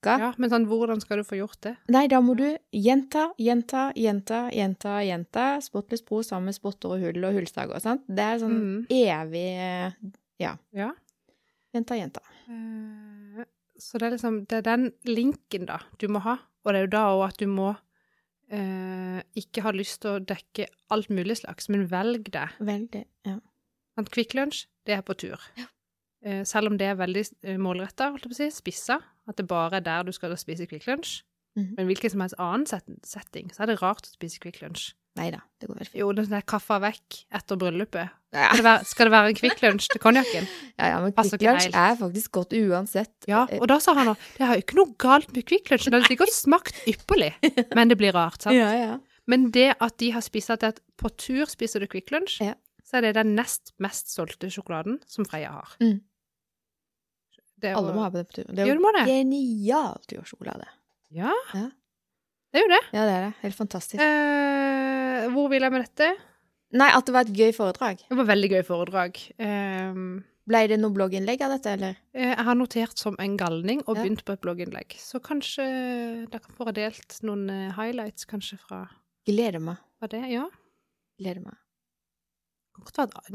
linka Ja, men sånn, hvordan skal du få gjort det? Nei, da må du gjenta, gjenta, gjenta, gjenta, gjenta. Spotless pro sammen med spotter og hull og hullstager, sant? Det er sånn Mm. evig ja. Ja. Gjenta, gjenta. Eh, Så det er liksom Det er den linken, da, du må ha. Og det er jo da òg at du må eh, ikke ha lyst til å dekke alt mulig slags, men velg det. Velg det, Ja. Sant? Kvikk Lunsj, det er på tur. Eh, selv om det er veldig uh, målretta, si, spissa, at det bare er der du skal spise Kvikk Lunsj. Mhm. Men hvilken som helst annen setting, så er det rart å spise Kvikk Lunsj. Nei da, det går vel fint. Jo, den der kaffa vekk etter bryllupet. Ja, Skal det være, skal det være en Kvikk Lunsj til konjakken? ja, ja men Kvikk Lunsj er faktisk godt uansett. Ja, og da sa han òg det har jo ikke noe galt med Kvikk Lunsj, det hadde sikkert smakt ypperlig, men det blir rart, sant? Ja, ja. Men det at de har spist at på tur spiser du Kvikk Lunsj, Ja. så er det den nest mest solgte sjokoladen som Freia har. Mm. Det Alle må ha på det på tur. Det er jo det. genialt tursjokolade. Ja, Ja. det er jo det. Ja, det er det. Helt fantastisk. Eh, hvor vil jeg med dette? Nei, at det var et gøy foredrag. Det var veldig gøy foredrag. Eh, Ble det noe blogginnlegg av dette, eller? eh, jeg har notert som en galning og Ja. begynt på et blogginnlegg. Så kanskje dere får delt noen eh, highlights kanskje fra, Gleder meg. fra det. Ja. Gleder meg.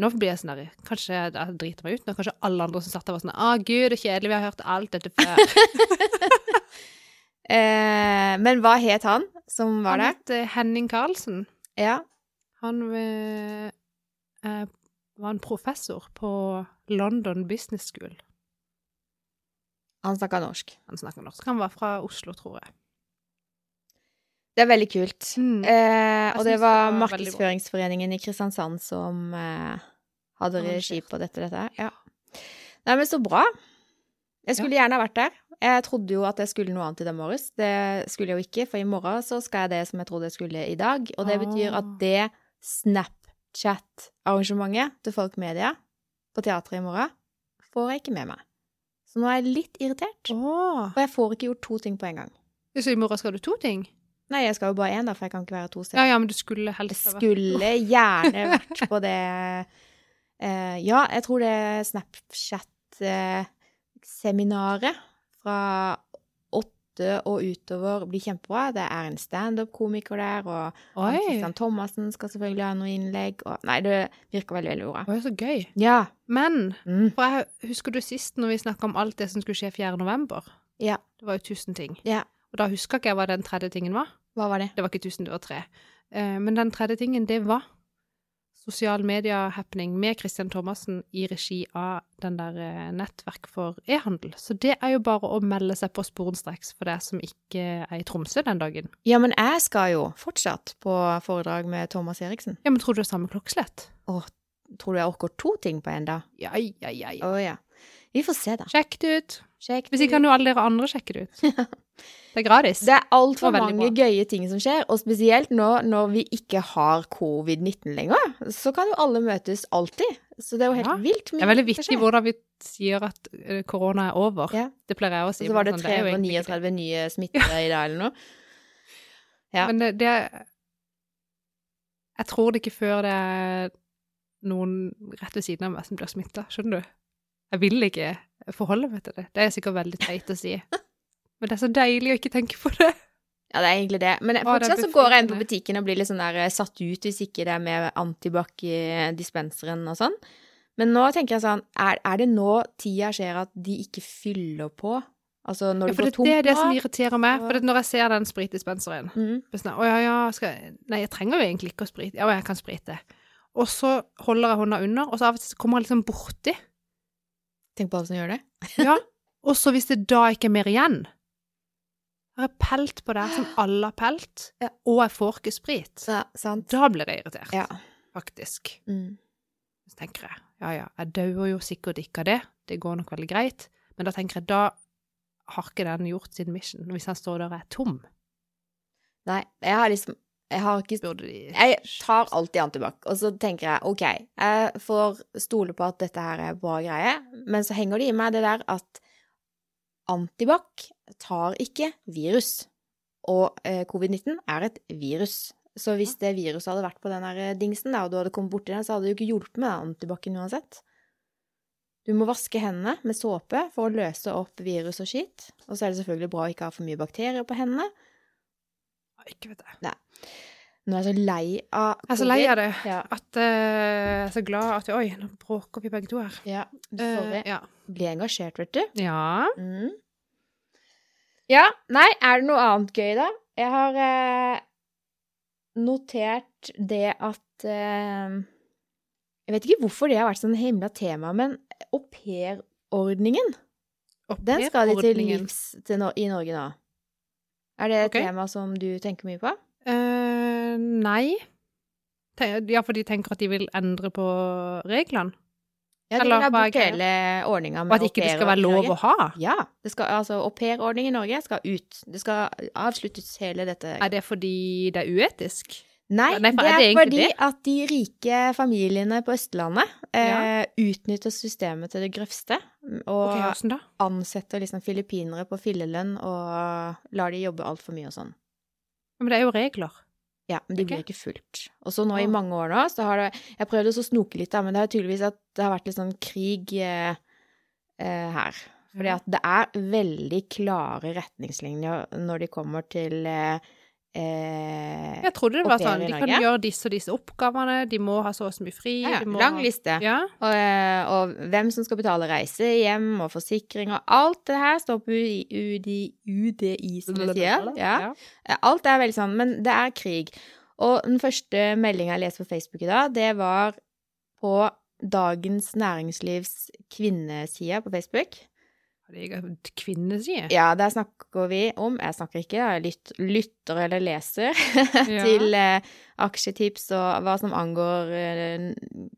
Nå blir jeg sånn der, Kanskje jeg driter meg ut. Når kanskje alle andre som satt der, var sånn Å, gud, det er kjedelig, vi har hørt alt dette før. Eh, men hva het han som var Han der? het eh, Henning Karlsen. Ja. Han eh, eh, var en professor på London Business School. Han snakka norsk. Han snakka norsk. Han var fra Oslo, tror jeg. Det er veldig kult. Mm. Eh, og det det det var var. Markedsføringsforeningen i Kristiansand som eh, hadde regi på dette. dette. Ja. Nei, men så bra. Jeg skulle gjerne ha vært der. Jeg trodde jo at jeg skulle noe annet i dag morges. Det skulle jeg jo ikke, for i morgen så skal jeg det som jeg trodde jeg skulle i dag. Og det betyr at Ah. det Snapchat-arrangementet til Folk Media på teatret i morgen får jeg ikke med meg. Så nå er jeg litt irritert. Oh. Og jeg får ikke gjort to ting på en gang. Så i morgen skal du to ting? Nei, jeg skal jo bare én, da, for jeg kan ikke være to steder. ja, ja, men du skulle helst Jeg skulle gjerne vært på det uh, Ja, jeg tror det Snapchat-seminaret fra åtte og utover blir kjempebra. Det er en standup-komiker der, og. Kristian Thomassen skal selvfølgelig ha noe innlegg. Og, nei, det virker veldig, veldig bra. Oi, så gøy. Ja. Men Mm. for jeg, husker du sist når vi snakka om alt det som skulle skje 4. november? Ja. Det var jo tusen ting. Ja. Og da huska ikke jeg hva den tredje tingen var. Hva var det? Det var ikke tusen, det var tre. Eh, men den tredje tingen, det var sosial media-happening med Christian Thomassen i regi av den der eh, nettverk for e-handel. Så det er jo bare å melde seg på sporenstreks for deg som ikke er i Tromsø den dagen. Ja, men jeg skal jo fortsatt på foredrag med Thomas Eriksen. Ja, men tror du det er samme klokkeslett? Tror du jeg orker to ting på en dag? Ja, ja, ja. ja. Å ja. Vi får se, da. Sjekk det ut. Sjekk Hvis ikke kan jo alle dere andre sjekke det ut. Det er gratis. Det er altfor mange bra. gøye ting som skjer, og spesielt nå når vi ikke har covid-19 lenger, så kan jo alle møtes alltid. Så det er jo helt Ja. vilt Det er veldig vittig hvordan vi sier at eh, korona er over. Ja. Det pleier jeg å si. Og så var det men sånn, 339 nye smittede i dag eller noe. Ja. Men det, det Jeg tror det ikke før det er noen rett ved siden av meg som blir smitta, skjønner du? Jeg vil ikke forholde meg til det. Det er sikkert veldig teit å si. Men det er så deilig å ikke tenke på det. Ja, det er egentlig det. Men Å, det fortsatt så går jeg inn på butikken og blir litt sånn der eh, satt ut hvis ikke det er med antibac i dispenseren og sånn. Men nå tenker jeg sånn, er, er det nå tida skjer at de ikke fyller på? Altså når Ja, det for det, for det er det som irriterer meg. For det, når jeg ser den spritdispenseren mm. Sånn, å ja, ja, jeg Nei, jeg trenger jo egentlig ikke å sprite. Ja, jeg kan sprite. Og så holder jeg hånda under, og så av og til kommer jeg liksom borti. Tenk på alle som gjør det. Ja. Og så hvis det da ikke er mer igjen Har jeg pelt på det som alle har pelt, Ja. og jeg får ikke sprit, da blir jeg irritert, Ja. faktisk. Mm. Så tenker jeg ja ja, jeg dauer jo sikkert ikke av det, det går nok veldig greit, men da tenker jeg da har ikke den gjort sin mission, hvis han står der og er tom. Nei, jeg har liksom Jeg har ikke Jeg tar alltid antibac, og så tenker jeg OK, jeg får stole på at dette her er bra greie, men så henger det i meg det der at antibac tar ikke virus, og eh, covid-19 er et virus. Så hvis det viruset hadde vært på den dingsen, da, og du hadde kommet borti den, så hadde det jo ikke hjulpet med antibac-en uansett. Du må vaske hendene med såpe for å løse opp virus og skitt. Og så er det selvfølgelig bra å ikke ha for mye bakterier på hendene. Ikke vet jeg. Nå er jeg så lei av covid. Jeg er så lei av det. Ja. At uh, jeg er så glad at vi Oi, nå bråker vi begge to her. ja. sorry. Uh, ja. Bli engasjert, vet du. ja. Mm. Ja, nei, er det noe annet gøy, da? Jeg har eh, notert det at eh, Jeg vet ikke hvorfor det har vært sånn himla tema, men aupairordningen, den skal de til livs no i Norge nå. Er det et okay. tema som du tenker mye på? Uh, nei. Ja, for de tenker at de vil endre på reglene? Ja, de vil ha bort hele ordninga med au pair. Og at ikke det skal være lov å ha? Ja. Det skal, altså, aupairordningen i Norge skal ut. Det skal avsluttes hele dette Er det fordi det er uetisk? Nei, Nei, det er det fordi det? at de rike familiene på Østlandet eh, Ja. utnytter systemet til det grøvste. Og okay, ansetter liksom filippinere på fillelønn og lar de jobbe altfor mye og sånn. Men det er jo regler. Ja, men de okay. blir ikke fulgt. Og så nå i mange år nå, så har det Jeg prøvde å snoke litt, da, men det har tydeligvis at det har vært litt sånn krig eh, eh, her. Fordi at det er veldig klare retningslinjer når de kommer til eh, eh, Jeg trodde det var sånn. De kan gjøre disse og disse oppgavene. De må ha så og så mye fri. ja, de må lang ha... liste. Ja. Og, eh, og hvem som skal betale reise hjem, og forsikring, og alt det her står på UDI, UDI, UDI sine sier. Ja. Eh, Alt er veldig sånn, men det er krig. Og den første meldinga jeg leste på Facebook i dag, det var på Dagens Næringslivs kvinneside på Facebook. Kvinneside. Ja, der snakker vi om Jeg snakker ikke, jeg lyt, lytter eller leser til eh, aksjetips og hva som angår eh,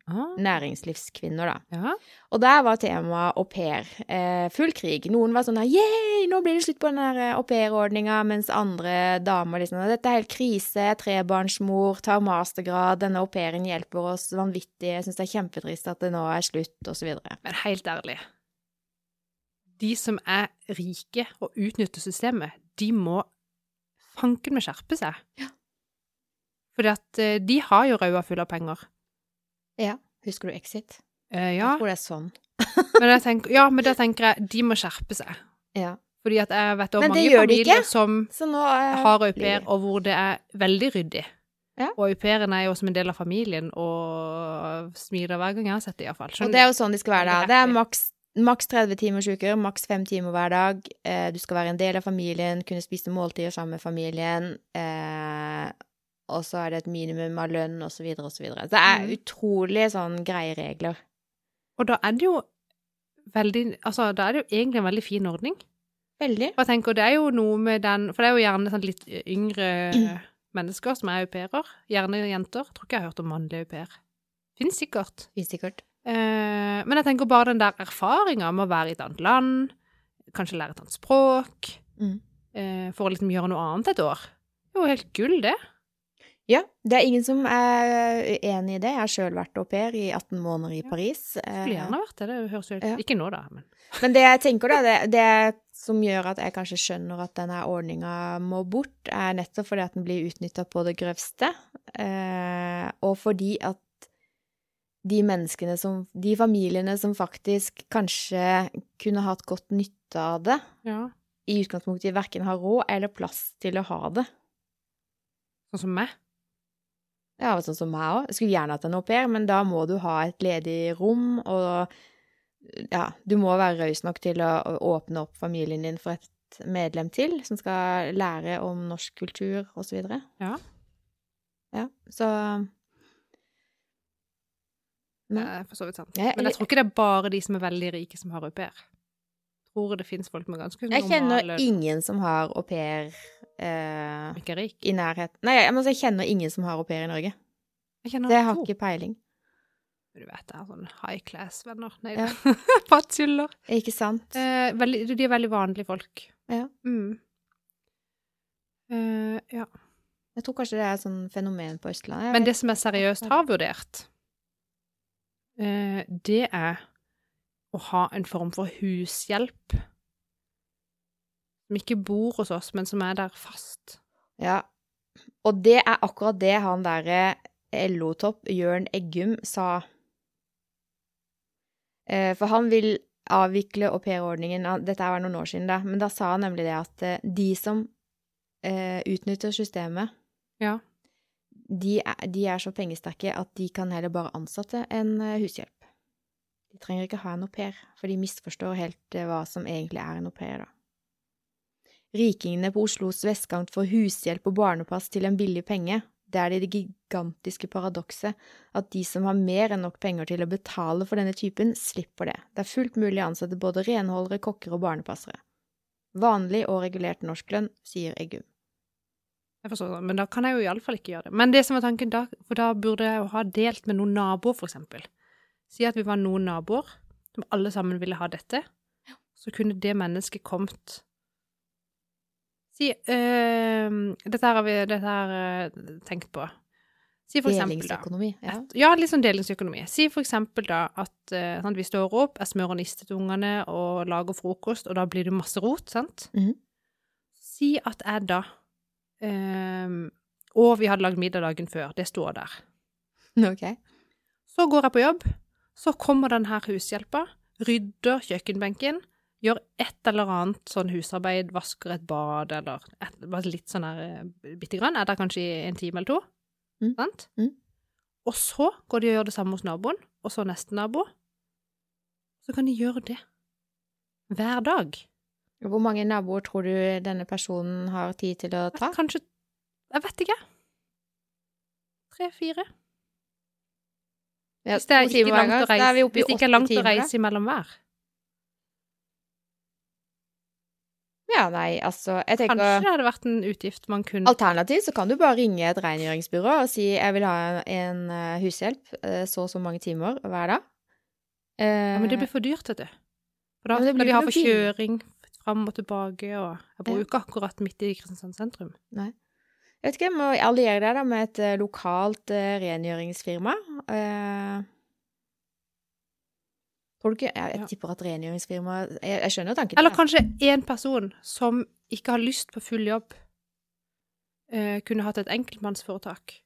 Ah, næringslivskvinner, da. ja. Og der var temaet au pair. Eh, full krig. Noen var sånn her Yeah, nå blir det slutt på den der au pair-ordninga, mens andre damer liksom Dette er helt krise, trebarnsmor, tar mastergrad, denne au pairen hjelper oss vanvittig, jeg syns det er kjempetrist at det nå er slutt, videre. Men helt ærlig. De som er rike og utnytter systemet, de må fanken meg skjerpe seg. Ja. Fordi at eh, de har jo rauda full av penger. Ja. Husker du Exit? Eh, ja, Jeg tror det er sånn. men jeg tenker, ja, men da tenker jeg de må skjerpe seg. Ja. Fordi at jeg vet om mange familier som nå eh, har au pair, og hvor det er veldig ryddig. Ja. Og au pairen er jo som en del av familien, og smiler hver gang jeg har sett det, iallfall. Og det er jo sånn de skal være da. Det er maks, maks 30 timers uker, maks 5 timer hver dag. Eh, du skal være en del av familien, kunne spise måltider sammen med familien. Eh, og så er det et minimum av lønn, og så videre, og så videre. Så det er Mhm. utrolig sånn greie regler. Og da er det jo veldig Altså, da er det jo egentlig en veldig fin ordning. Veldig. Og jeg tenker, det er jo noe med den For det er jo gjerne sånn litt yngre mennesker som er au pairer. Gjerne jenter. Jeg tror ikke jeg har hørt om mannlig au pair. Fins sikkert. Finns sikkert. Eh, men jeg tenker bare den der erfaringa med å være i et annet land, kanskje lære et annet språk, Mm. eh, for å liksom gjøre noe annet et år. Det er jo helt gull, det. Ja, det er ingen som er enig i det. Jeg har sjøl vært au pair i 18 måneder i Ja. Paris. Skulle Eh, gjerne vært det. Det høres jo helt Ja. Ikke nå, da, men Men det jeg tenker da, det, det som gjør at jeg kanskje skjønner at denne ordninga må bort, er nettopp fordi at den blir utnytta på det grøvste, eh, og fordi at de menneskene som De familiene som faktisk kanskje kunne hatt godt nytte av det, ja. i utgangspunktet verken har råd eller plass til å ha det. Sånn som meg. Ja, sånn som meg òg. Skulle gjerne hatt en au pair, men da må du ha et ledig rom, og ja, du må være raus nok til å åpne opp familien din for et medlem til, som skal lære om norsk kultur, og så videre. Ja. Ja, så Det Men, er for så vidt sant. Men jeg tror ikke det er bare de som er veldig rike, som har au pair. Jeg tror det finnes folk med ganske jeg kjenner ingen som har au pair eh, ikke er rik. i nærheten. Nei, jeg, må jeg kjenner ingen som har au pair i Norge. Jeg Det har to. ikke peiling. Du vet, det er sånn high class-venner. Nei, Ja. bare tuller. Ikke sant? Eh, veldig, de er veldig vanlige folk. Ja. Mm. Eh, ja. Jeg tror kanskje det er et sånn fenomen på Østlandet. Men det som jeg seriøst har vurdert, eh, det er å ha en form for hushjelp. Som ikke bor hos oss, men som er der fast. Ja, og det er akkurat det han derre LO-topp Jørn Eggum sa. Eh, For han vil avvikle aupairordningen. Dette var noen år siden, da, men da sa han nemlig det at eh, de som eh, utnytter systemet, Ja. De er, de er så pengesterke at de kan heller bare ansette en eh, hushjelp. De trenger ikke ha en au pair, for de misforstår helt eh, hva som egentlig er en au pair, da. Rikingene på Oslos vestkant får hushjelp og barnepass til en billig penge. Det er det gigantiske paradokset at de som har mer enn nok penger til å betale for denne typen, slipper det. Det er fullt mulig å ansette både renholdere, kokker og barnepassere. Vanlig og regulert norsklønn, sier Eggum. Jeg forstår det, men da kan jeg jo iallfall ikke gjøre det. Men det som var tanken da, for da burde jeg jo ha delt med noen naboer, for eksempel. Si at vi var noen naboer som alle sammen ville ha dette. Så kunne det mennesket kommet Si øh, Dette har vi dette her, øh, tenkt på. Si for eksempel Delingsøkonomi. Ja. et, ja, litt sånn delingsøkonomi. Si for eksempel da at eh, sant, vi står opp, jeg smører niste til ungene og lager frokost, og da blir det masse rot, sant? Mhm. Si at jeg da ehm, Og vi hadde lagd middag dagen før, det står der. Ok. Så går jeg på jobb, så kommer denne hushjelpa, rydder kjøkkenbenken, gjør et eller annet sånn husarbeid, vasker et bad eller et, bare litt sånn her eh, bitte grann, er der kanskje i en time eller to, Mm. sant? Mm. Og så går de og gjør det samme hos naboen, og så neste nabo. Så kan de gjøre det hver dag. Hvor mange naboer tror du denne personen har tid til å ta? Kanskje Jeg vet ikke. Tre-fire. Ja, Hvis det er ikke langt gang, å er reise, i hvis det ikke er langt timer, å reise imellom hver. Ja, nei, altså Jeg Kanskje tenker det hadde vært en utgift man kunne Alternativt så kan du bare ringe et rengjøringsbyrå og si jeg vil ha en eh, hushjelp eh, så og så mange timer hver dag. Ja, men det blir for dyrt, vet du. For da skal de ha ikke fram og tilbake, og jeg bor jo ikke akkurat midt i Kristiansand sentrum. Jeg vet ikke, må alliere deg da med et eh, lokalt eh, rengjøringsfirma. Eh, tror du ikke Jeg, jeg Ja. tipper at rengjøringsfirma jeg, jeg skjønner tanken. Eller kanskje én person som ikke har lyst på full jobb, eh, kunne hatt et enkeltmannsforetak,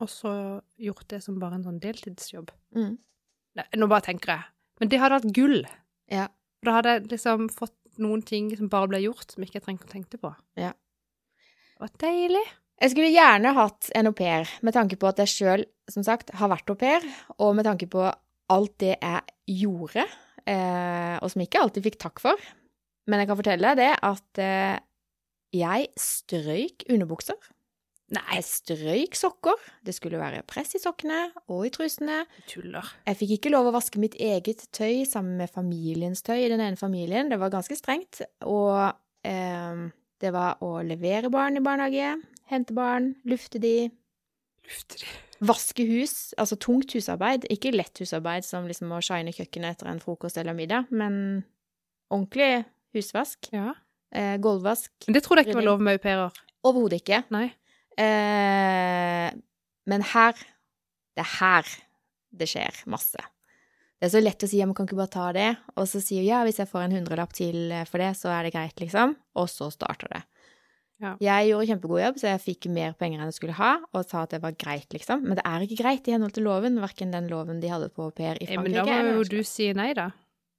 og så gjort det som bare en sånn deltidsjobb. Mm. Nei, nå bare tenker jeg. Men det hadde vært gull. Ja. Da hadde jeg liksom fått noen ting som bare ble gjort, som ikke jeg trengte å tenke på. Ja. Det var deilig. Jeg skulle gjerne hatt en au pair, med tanke på at jeg sjøl, som sagt, har vært au pair, og med tanke på alt det jeg gjorde, eh, og som jeg ikke alltid fikk takk for. Men jeg kan fortelle deg det at eh, jeg strøyk underbukser. Nei, Jeg strøyk sokker. Det skulle være press i sokkene og i trusene. tuller. Jeg fikk ikke lov å vaske mitt eget tøy sammen med familiens tøy i den ene familien. Det var ganske strengt. Og eh, det var å levere barn i barnehage, hente barn, lufte de, Lufte de. vaske hus. Altså tungt husarbeid. Ikke lett husarbeid som liksom å shine kjøkkenet etter en frokost eller middag, men ordentlig husvask. Ja. Eh, gulvvask. Men det trodde jeg ikke var lov med au pairer. Overhodet ikke. Nei. Eh, men her Det er her det skjer masse. Det er så lett å si ja, men kan ikke bare ta det, og så sier hun ja, hvis jeg får en hundrelapp til eh, for det, så er det greit, liksom. Og så starter det. Ja. Jeg gjorde kjempegod jobb, så jeg fikk mer penger enn jeg skulle ha, og sa at det var greit, liksom. Men det er ikke greit i henhold til loven, verken den loven de hadde på au pair i Frankrike. Men da må jo du si nei, da.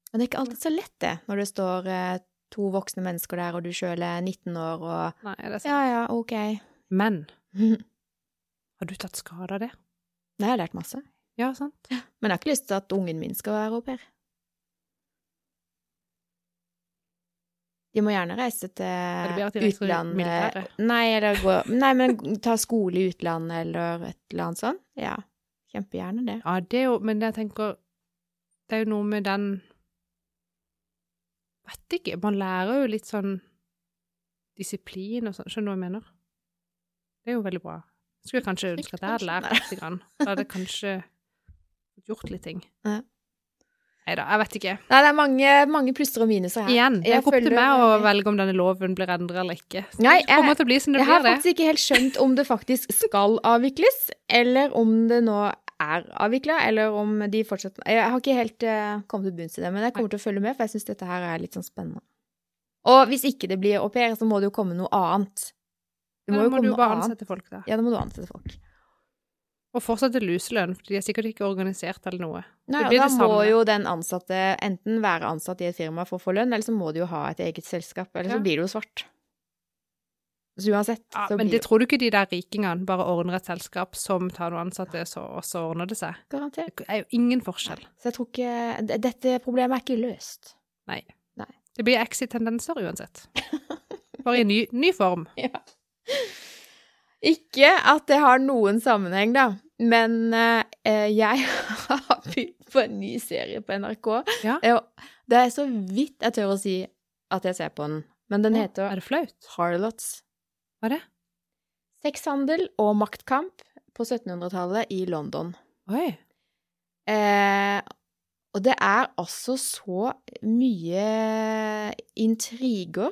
Men det er ikke alltid så lett, det, når det står eh, to voksne mennesker der, og du sjøl er 19 år, og Nei, det er sant. ja, ja, ok. Men har du tatt skade av det? Nei, jeg har lært masse. Ja, sant? Men jeg har ikke lyst til at ungen min skal være au pair. De må gjerne reise til utlandet? Nei, eller gå Nei, men ta skole i utlandet eller et eller annet sånt. Ja, kjempegjerne det. Ja, det er jo Men jeg tenker Det er jo noe med den Vet ikke. Man lærer jo litt sånn disiplin og sånn. Skjønner du hva jeg mener? Det er jo veldig bra. Skulle kanskje ønske at jeg hadde lært litt. Grann. Da hadde jeg kanskje gjort litt ting. Ja. Nei da, jeg vet ikke. Nei, det er mange, mange plusser og minuser her. Igjen, det er Jeg opp til meg å velge om denne loven blir endret eller ikke. Nei, det kommer jeg- til å bli som det Jeg har det. faktisk ikke helt skjønt om det faktisk skal avvikles, eller om det nå er avvikla, eller om de fortsetter Jeg har ikke helt uh, kommet til bunns i det, men jeg kommer til å følge med, for jeg syns dette her er litt sånn spennende. Og hvis ikke det blir au pair, så må det jo komme noe annet. Det må jo må du komme bare noe annet. ansette folk, da. Ja, da må du ansette folk. Og fortsette luselønn, for de er sikkert ikke organisert eller noe. Nei, og da må jo den ansatte enten være ansatt i et firma for å få lønn, eller så må de jo ha et eget selskap, eller Ja. så blir det jo svart. Så uansett, Ja, så men det det tror du ikke de der rikingene bare ordner et selskap som tar noen ansatte, så, og så ordner det seg? garantert. Det er jo ingen forskjell. Så jeg tror ikke Dette problemet er ikke løst. Nei. Nei. Det blir exit-tendenser uansett. Bare i ny, ny form. Ikke at det har noen sammenheng, da, men eh, jeg har begynt på en ny serie på NRK. Ja. Eh, Det er så vidt jeg tør å si at jeg ser på den, men den heter Er det flaut? Harlots. Hva er det? Sexhandel og maktkamp på 1700-tallet i London. Oi. Eh, og det er altså så mye intriger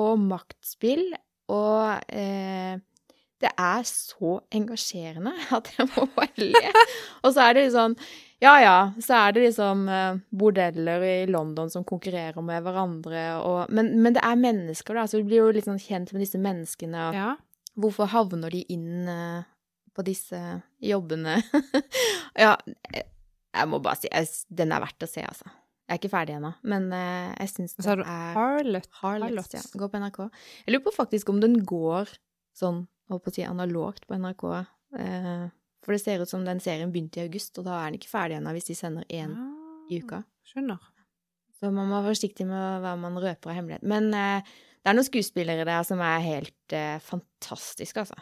og maktspill og eh, Det er så engasjerende at jeg må bare le. Og så er det sånn Ja ja, så er det liksom eh, bordeller i London som konkurrerer med hverandre og men, men det er mennesker, da, så du blir jo litt sånn kjent med disse menneskene. og Ja. Hvorfor havner de inn eh, på disse jobbene? ja, eh, jeg må bare si den er verdt å se, altså. Jeg er ikke ferdig ennå, men uh, jeg syns det er Harlot. Harlots. Ja, går på NRK. Jeg lurer på faktisk om den går sånn, holdt på å si, analogt på NRK. Uh, for det ser ut som den serien begynte i august, og da er den ikke ferdig ennå hvis de sender én i uka. Ah, Skjønner. Så man må være forsiktig med hva man røper av hemmelighet. Men uh, det er noen skuespillere der som er helt fantastiske, altså.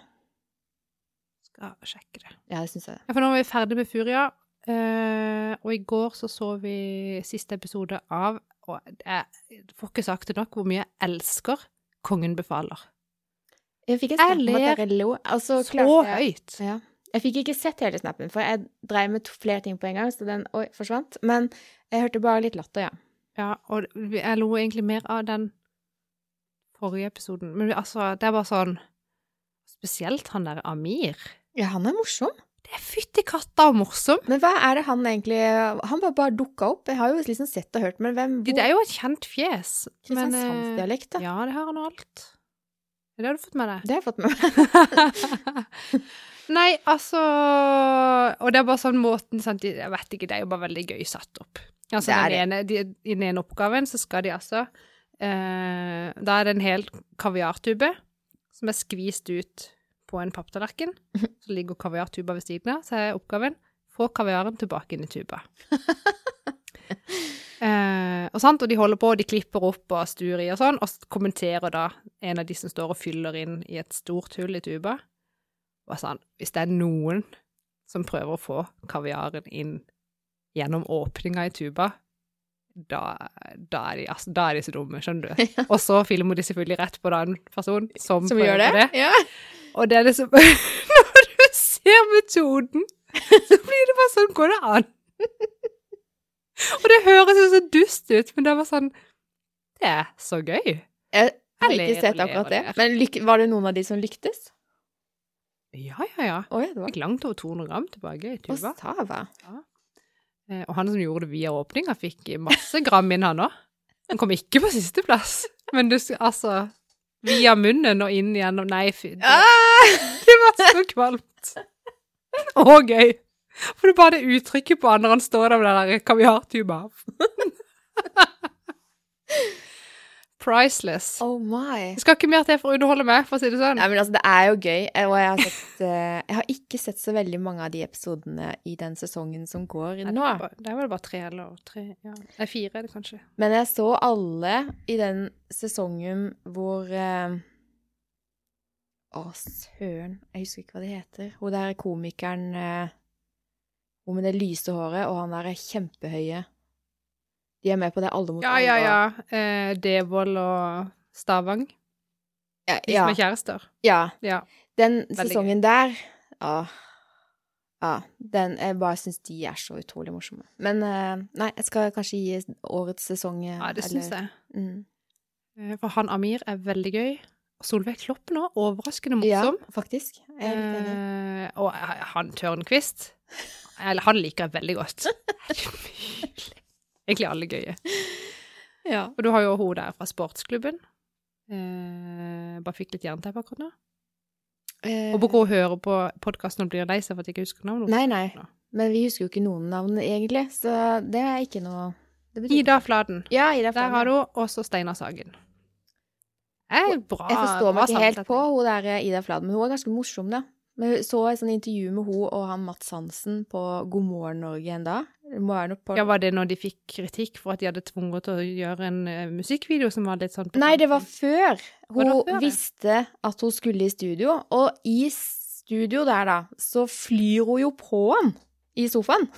Skal sjekke det. Ja, det syns jeg. Ja, for nå er vi ferdig med Furia, eh, og i går så så vi siste episode av Og jeg får ikke sagt det nok hvor mye jeg elsker Kongen befaler. Jeg fikk en snap om at dere lo, Altså, så jeg høyt! Ja. Jeg fikk ikke sett hele snappen, for jeg dreiv med flere ting på en gang, så den oi, forsvant. Men jeg hørte bare litt latter, ja. Ja, og jeg lo egentlig mer av den forrige episoden. Men altså, det er bare sånn Spesielt han der Amir. Ja, han er morsom. Det er fytti katta og morsom! Men hva er det han egentlig Han bare, bare dukka opp. Jeg har jo liksom sett og hørt, men hvem Det er jo et kjent fjes. men, eh, Kristiansandsdialekt, da. Ja, det har han og alt. Det har du fått med deg. Det har jeg fått med meg. Nei, altså Og det er bare sånn måten sant? Jeg vet ikke, det er jo bare veldig gøy satt opp. Altså, Det den ene, de, I den ene oppgaven så skal de altså eh, Da er det en hel kaviartube som er skvist ut på en papptallerken. Så ligger kaviartuba ved siden av, så er oppgaven få kaviaren tilbake inn i tuba. Eh, og, sant? og de holder på, de klipper opp og stuer i og sånn, og kommenterer da en av de som står og fyller inn i et stort hull i tuba. Og sånn, hvis det er noen som prøver å få kaviaren inn gjennom åpninga i tuba, da, da, er de, altså, da er de så dumme, skjønner du. Og så filmer de selvfølgelig rett på den personen som, Som gjør det? det. Ja. Og det er liksom Når du ser metoden, så blir det bare sånn Går det an? Og det høres jo så dust ut, men det var sånn Det er så gøy. Jeg har ikke sett akkurat det. Men var det noen av de som lyktes? Ja, ja, ja. Ja, det var Fikk langt over 200 gram tilbake i tuba. Ja. Eh, Og han som gjorde det via åpninga, fikk masse gram inn, han òg. Han kom ikke på sisteplass, men du, altså Via munnen og inn gjennom Nei, fy. Det, Ah! det var så kvalmt. Og gøy. For det er bare det uttrykket på andre han står der med den der kaviartuba. Priceless. Oh my. Det skal ikke mer til for å underholde meg, for å si det sånn. Nei, men altså, det er jo gøy, og jeg har sett eh, Jeg har ikke sett så veldig mange av de episodene i den sesongen som går Nei, nå. det er bare- Det er vel bare tre eller tre ja. Nei, fire er det kanskje. Men jeg så alle i den sesongen hvor eh, Å, søren. Jeg husker ikke hva det heter. Hun der komikeren eh, Hun med det lyse håret, og han der er kjempehøye. De er med på det Alle mot Ja, alle. ja, ja, ja. Eh, Devold og Stavang. ja. De som er kjærester. ja. Ja. Den Veldig sesongen der ja, ja, den, Jeg bare syns de er så utrolig morsomme. Men eh, nei, jeg skal kanskje gi årets sesong eh, ja, det syns jeg. Mm. Eh, For han Amir er veldig gøy. Solveig Kloppen òg. Overraskende morsom. Ja, faktisk. Eh, og han Tørnquist han liker jeg veldig godt. Er det? Egentlig alle gøye. Ja. Og du har jo hun der fra sportsklubben. Eh, bare fikk litt jernteppe akkurat nå. Eh, Og gå hun høre på podkasten og blir lei seg for at jeg ikke husker navnet. Nei, nei. Men vi husker jo ikke noen navn, egentlig, så det er ikke noe det betyr- Ida Fladen. Ja, Ida Fladen. Der har du også Steinar Sagen. Eh, bra, Jeg forstår meg ikke helt på hun der eh, Ida Fladen, men hun er ganske morsom, da. Men så et sånt intervju med hun og han Mats Hansen på God morgen Norge en dag. Ja, Var det når de fikk kritikk for at de hadde tvunget til å gjøre en uh, musikkvideo som var litt sånn Nei, det var før. Hun var før, visste at hun skulle i studio, og i studio der, da, så flyr hun jo på han i sofaen.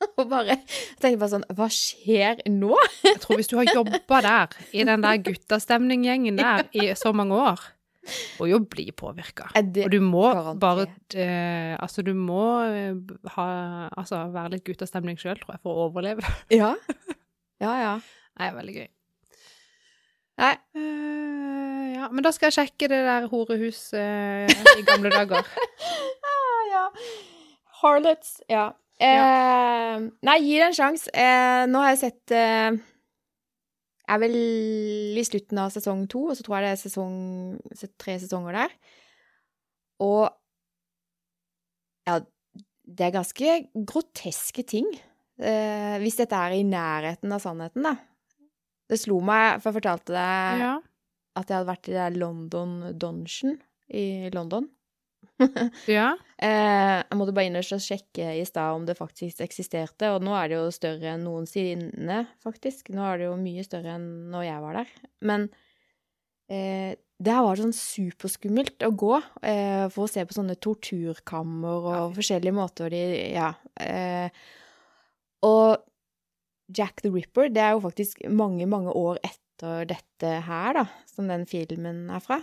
Og bare tenkte bare sånn Hva skjer nå? Jeg tror hvis du har jobba der, i den der guttastemninggjengen der i så mange år, må jo bli påvirka. Og du må garantert. bare eh, Altså, du må eh, ha Altså være litt guttastemning sjøl, tror jeg, for å overleve. Ja. Ja, ja. Det er veldig gøy. Nei, Uh, ja, men da skal jeg sjekke det der horehuset uh, i gamle dager. ah, ja. Harlots, ja. Eh, nei, gi det en sjanse. Nå har jeg sett er vel i slutten av sesong to, og så tror jeg det er sesong, tre sesonger der. Og ja, det er ganske groteske ting. Eh, hvis dette er i nærheten av sannheten, da. Det slo meg, for jeg fortalte deg Ja. at jeg hadde vært i det London Dungeon i London. ja. Eh, jeg måtte bare inn og sjekke i stad om det faktisk eksisterte, og nå er det jo større enn noensinne, faktisk. Nå er det jo mye større enn når jeg var der. Men eh, der var sånn superskummelt å gå eh, for å se på sånne torturkammer og Ja. forskjellige måter de Ja. Eh, og Jack the Ripper, det er jo faktisk mange, mange år etter dette her, da, som den filmen er fra.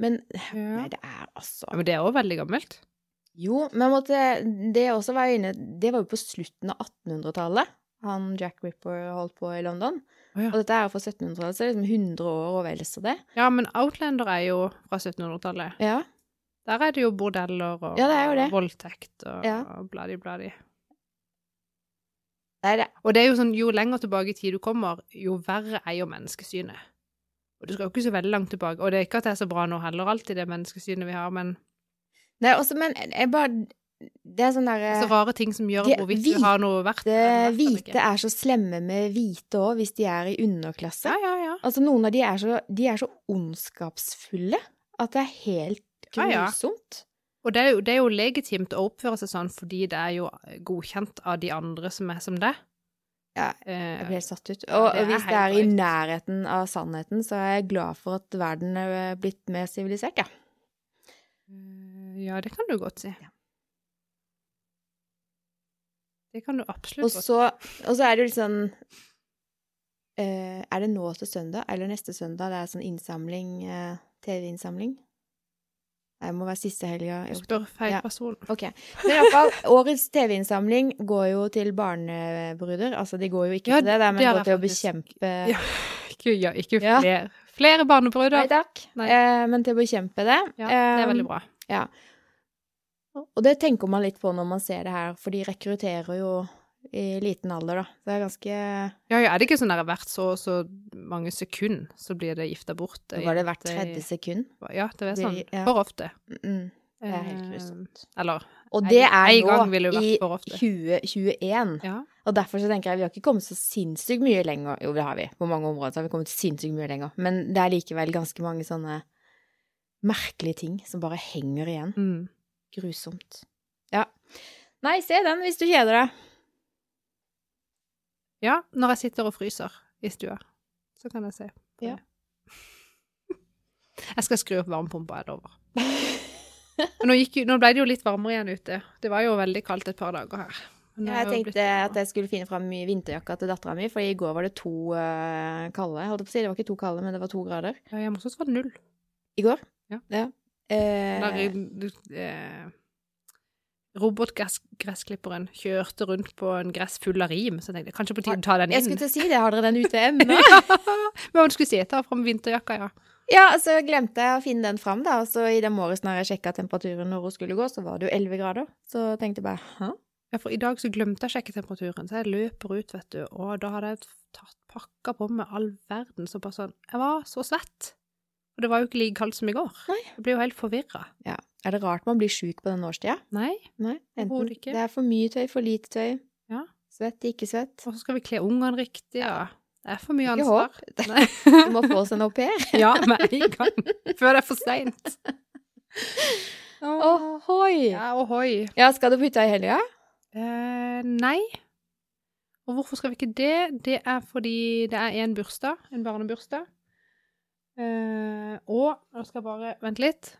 Men nei, det er altså Men det er òg veldig gammelt. jo, men måtte, det også var inne Det var jo på slutten av 1800-tallet han Jack Ripper holdt på i London. Oh, ja. Og dette er jo fra 1700-tallet, så det er liksom 100 år og vel så det. Ja, men Outlander er jo fra 1700-tallet. Ja. Der er det jo bordeller og Ja, det det. voldtekt og, Ja. og bladi-bladi. Nei, det Og det er jo sånn, jo lenger tilbake i tid du kommer, jo verre er jo menneskesynet. Og du skal jo ikke så veldig langt tilbake. Og det er ikke at det er så bra nå heller, alltid, det menneskesynet vi har, men Nei, også, men jeg bare Det er sånn derre så rare ting som gjør hvorvidt vi du har noe verdt. Hvite er så slemme med hvite òg, hvis de er i underklasse. Ja, ja, ja. Altså, noen av de er så, de er så ondskapsfulle at det er helt grusomt. Og det er, jo, det er jo legitimt å oppføre seg sånn fordi det er jo godkjent av de andre som er som det. Ja, Jeg ble helt satt ut. Og det hvis det er i nærheten av sannheten, så er jeg glad for at verden er blitt mer sivilisert, ja. eh, ja, det kan du godt si. Ja. Det kan du Og absolutt godt si. og så er det jo litt sånn eh, Er det nå til søndag, eller neste søndag? Det er sånn innsamling, eh, TV-innsamling? Det må være siste helga. spør feil Ja. person. Ok. Men i hvert fall, årets TV-innsamling går jo til barnebruder. Altså, de går jo ikke Ja, til det, der, men det går til å bekjempe Ja, ikke, ja, ikke Ja. flere, flere barnebruder. Nei takk. Nei. Eh, men til å bekjempe det. Ja, det er Eh, veldig bra. Og det tenker man litt på når man ser det her, for de rekrutterer jo i liten alder, da. Det er ganske Ja, er det ikke sånn at hvert så så mange sekunder så blir det gifta bort? Var det hvert tredje sekund. Ja, det er sånn. For ofte. Mm, det er helt Eh, grusomt. Eller Og det er en nå i for ofte. 2021. Ja. Og derfor så tenker jeg vi har ikke kommet så sinnssykt mye lenger. Jo, det har vi. På mange områder har vi kommet sinnssykt mye lenger. Men det er likevel ganske mange sånne merkelige ting som bare henger igjen. Mm. Grusomt. Ja. Nei, se den hvis du kjeder deg. Ja, når jeg sitter og fryser i stua, så kan jeg se. Ja. Jeg skal skru opp varmepumpa, lover. Men Nå, gikk, nå ble det jo litt varmere igjen ute. Det var jo veldig kaldt et par dager her. Ja, Jeg tenkte at jeg skulle finne fram vinterjakka til dattera mi, for i går var det to uh, kalde. Holdt på å si det var ikke to kalde, men det var to grader. Ja, hjemme hos oss var det null. I går? Ja. Eh, Der, eh, Robotgressklipperen kjørte rundt på en gress full av rim, så jeg tenkte kanskje på tide å ta den inn. jeg skulle til å si det, har dere den ute ennå? Men hun skulle si, ta fram vinterjakka, ja. Ja, så glemte jeg å finne den fram, da. Og så i den morges når jeg sjekka temperaturen når hun skulle gå, så var det jo 11 grader. Så tenkte jeg bare hæ? Ja, for i dag så glemte jeg å sjekke temperaturen, så jeg løper ut, vet du, og da hadde jeg tatt pakka på med all verden, så bare sånn Jeg var så svett. Og det var jo ikke like kaldt som i går. Nei. Jeg ble jo helt forvirra. Ja. Er det rart man blir sjuk på denne årstida? Nei. Nei. Enten ikke. det er for mye tøy, for lite tøy. Ja. Svett, ikke svett. Og så skal vi kle ungene riktig, ja. Det er for mye Ikke ansvar. håp. Du må få oss en au pair. Ja, med en gang. Før det er for seint. Ohoi! Ja, ohoi. Ja, skal du på hytta i helga? Eh, nei. Og hvorfor skal vi ikke det? Det er fordi det er en bursdag, en barnebursdag. Eh, og nå skal jeg bare Vent litt.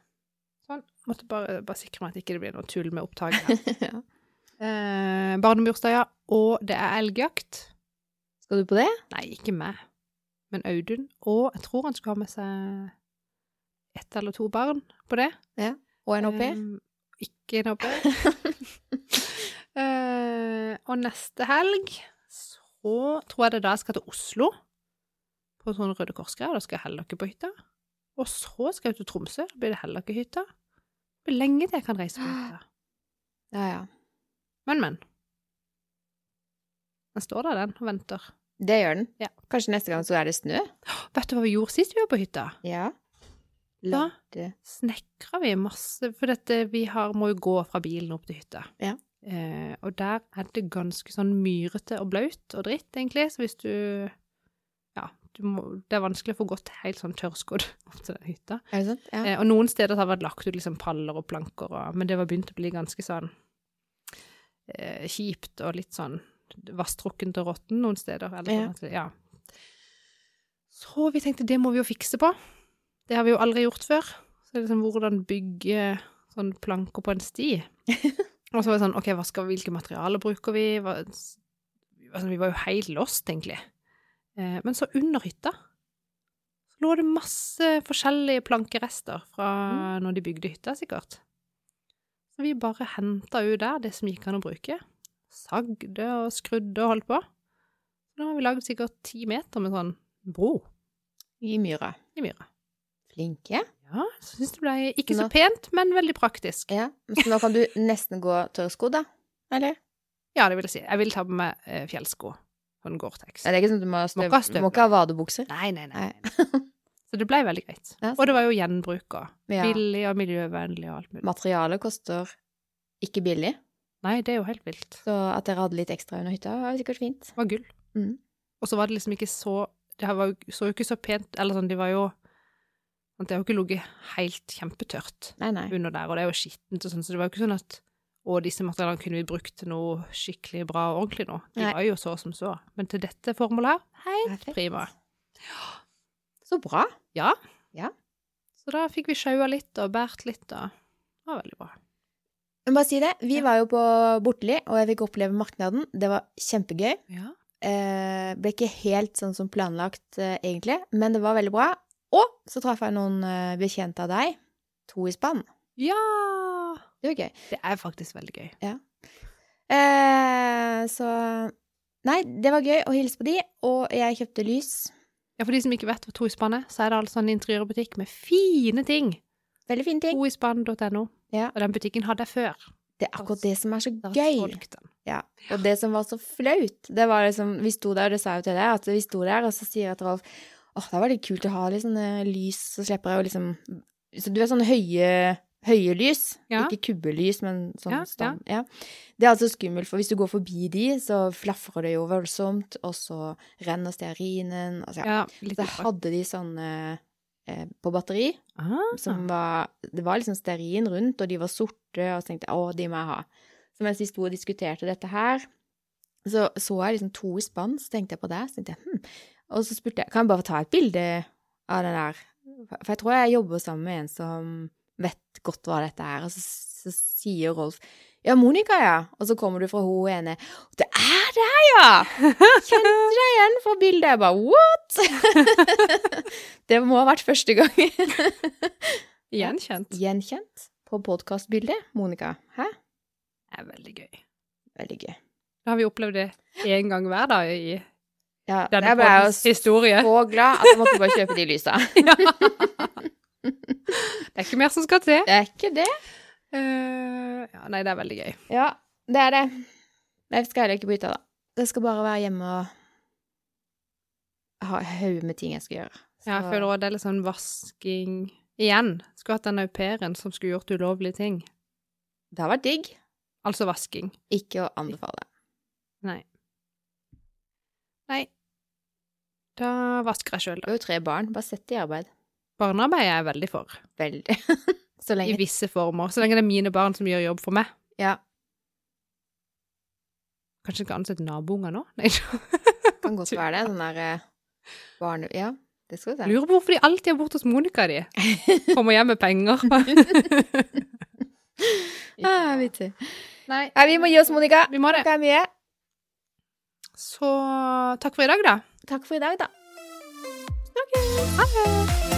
Sånn. Måtte bare, bare sikre meg at ikke det blir noe tull med opptaket. ja. Eh, Barnebursdager, ja. Og det er elgjakt. Skal du på det? Nei, ikke meg, men Audun. Og jeg tror han skal ha med seg ett eller to barn på det. Og en au pair? Eh, ikke en au pair. Eh, og neste helg så tror jeg det er da jeg skal til Oslo, på sånn Røde Kors-greier. Da skal jeg heller ikke på hytta. Og så skal jeg til Tromsø. Da blir det heller ikke hytta. Det blir lenge til jeg kan reise på hytta. Ja, ja. Men, men. Den står der, den, og venter. Det gjør den. Ja. Kanskje neste gang så er det snø? Vet du hva vi gjorde sist vi var på hytta? Ja. Da Lagde snekra vi masse, for dette, vi har, må jo gå fra bilen opp til hytta. Ja. Eh, og der er det ganske sånn myrete og blaut og dritt, egentlig, så hvis du må, det er vanskelig å få gått helt sånn tørrskodd opp til hytta. Er det sant? Ja. Eh, og noen steder har det vært lagt ut liksom paller og planker, og, men det var begynt å bli ganske sånn eh, kjipt og litt sånn vasstrukkent og råtten noen steder. Eller Ja. sånn at, ja. Så vi tenkte det må vi jo fikse på. Det har vi jo aldri gjort før. Så det er liksom hvordan bygge sånn planker på en sti. og så var det sånn, ok, skal, hvilke materialer bruker vi? Hva, altså, vi var jo helt lost, egentlig. Eh, men så under hytta så lå det masse forskjellige plankerester fra når de bygde hytta, sikkert. Så vi bare henta ut der det som gikk an å bruke. Sagde og skrudde og holdt på. Så nå har vi lagd sikkert ti meter med sånn bro I myra. i myra. Flinke. Ja, så syns det ble ikke så pent, men veldig praktisk. Ja. Så nå kan du nesten gå tørrskodd, da? Eller? Ja, det vil jeg si. Jeg vil ta på meg eh, fjellsko. Sånn Gore-Tex. Er det ikke sånn at du må, Må støv... ha må ikke ha vadebukser? Nei, nei, nei. Nei. Så det ble veldig greit. Ja, Og det var jo gjenbruk og Ja. billig og miljøvennlig og alt mulig. Materialet koster ikke billig, Nei, det er jo helt vilt. så at dere hadde litt ekstra under hytta, var sikkert fint. Det var gull. Mm. Og så var det liksom ikke så Det var så jo ikke så pent Eller sånn, de var jo Det har jo ikke ligget helt kjempetørt Nei, nei. under der, og det er jo skittent og sånn, så det var jo ikke sånn at å, disse materialene kunne vi brukt til noe skikkelig bra og ordentlig nå. De var jo så som så. Men til dette formålet her, helt prima. Så bra. Ja. Ja. Så da fikk vi sjaua litt og båret litt, og det var veldig bra. Men bare si det, vi Ja. var jo på Bortli, og jeg fikk oppleve marknaden. Det var kjempegøy. Ja. Eh, ble ikke helt sånn som planlagt, eh, egentlig, men det var veldig bra. Og så traff jeg noen eh, bekjente av deg. To i spann. ja! Det var gøy. Det er faktisk veldig gøy. Eh, så Nei, det var gøy å hilse på de, og jeg kjøpte lys. Ja, for de som ikke vet hva To i spann er, så er det altså en interiørbutikk med fine ting. Veldig fine ting. Toispann.no. Ja. Og den butikken hadde jeg før. Det er akkurat det som er så Da gøy. Ja. Og det som var så flaut, det var liksom Vi sto der, og det sa jeg jo til deg, at vi sto der, og så sier jeg til Rolf åh, det var litt kult å ha litt sånne lys, så slipper jeg å liksom Så du er sånne høye Høye lys, Ja. ikke kubbelys, men sånn Ja, stand. Ja. Det er altså skummelt, for hvis du går forbi de, så flafrer det jo voldsomt, og så renner stearinen altså, Så hadde de sånne eh, på batteri, Ah, som var Det var liksom stearin rundt, og de var sorte, og så tenkte jeg å, de må jeg ha. Så mens vi sto og diskuterte dette her, så så jeg liksom to i spann, så tenkte jeg på det, så tenkte jeg hm. Og så spurte jeg kan jeg bare ta et bilde av den der, for jeg tror jeg jobber sammen med en som vet godt hva dette er, og så, så sier Rolf ja, Monica, ja. Og så kommer du fra hun ene. Det er deg, ja! Kjente deg igjen fra bildet. Jeg bare what?! det må ha vært første gang. Gjenkjent. Gjenkjent på podkastbildet, Monica. Hæ? Det er veldig gøy. Veldig gøy. Da har vi opplevd det én gang hver dag i Ja, denne jeg ble jo poddens historie. så glad at jeg måtte bare kjøpe de lysa. Det er ikke mer som skal til. Det er ikke det. Uh, ja, nei, det er veldig gøy. Ja, det er det. Jeg skal heller ikke på hytta, da. Jeg skal bare være hjemme og ha haug med ting jeg skal gjøre. Ja, jeg føler også det er litt sånn vasking Igjen. Skulle hatt den au pairen som skulle gjort ulovlige ting. Det har vært digg. Altså vasking. Ikke å anbefale. Nei. Nei. Da vasker jeg sjøl, Du da. har jo tre barn. Bare sett det i arbeid. Barnearbeid er jeg veldig for. Veldig. Så I visse former. Så lenge det er mine barn som gjør jobb for meg. Ja, Kanskje ikke ansette nabounger nå? Nei, kan godt være det. Sånn der eh, barne... Ja, det skal du se. Lurer på hvorfor de alltid er borte hos Monica, de. Kommer hjem med penger. Ah, vittig. Nei, Nei, vi må gi oss, Monica. vi må det. Er mye. Så takk for i dag, da. Takk for i dag, da. Ha det.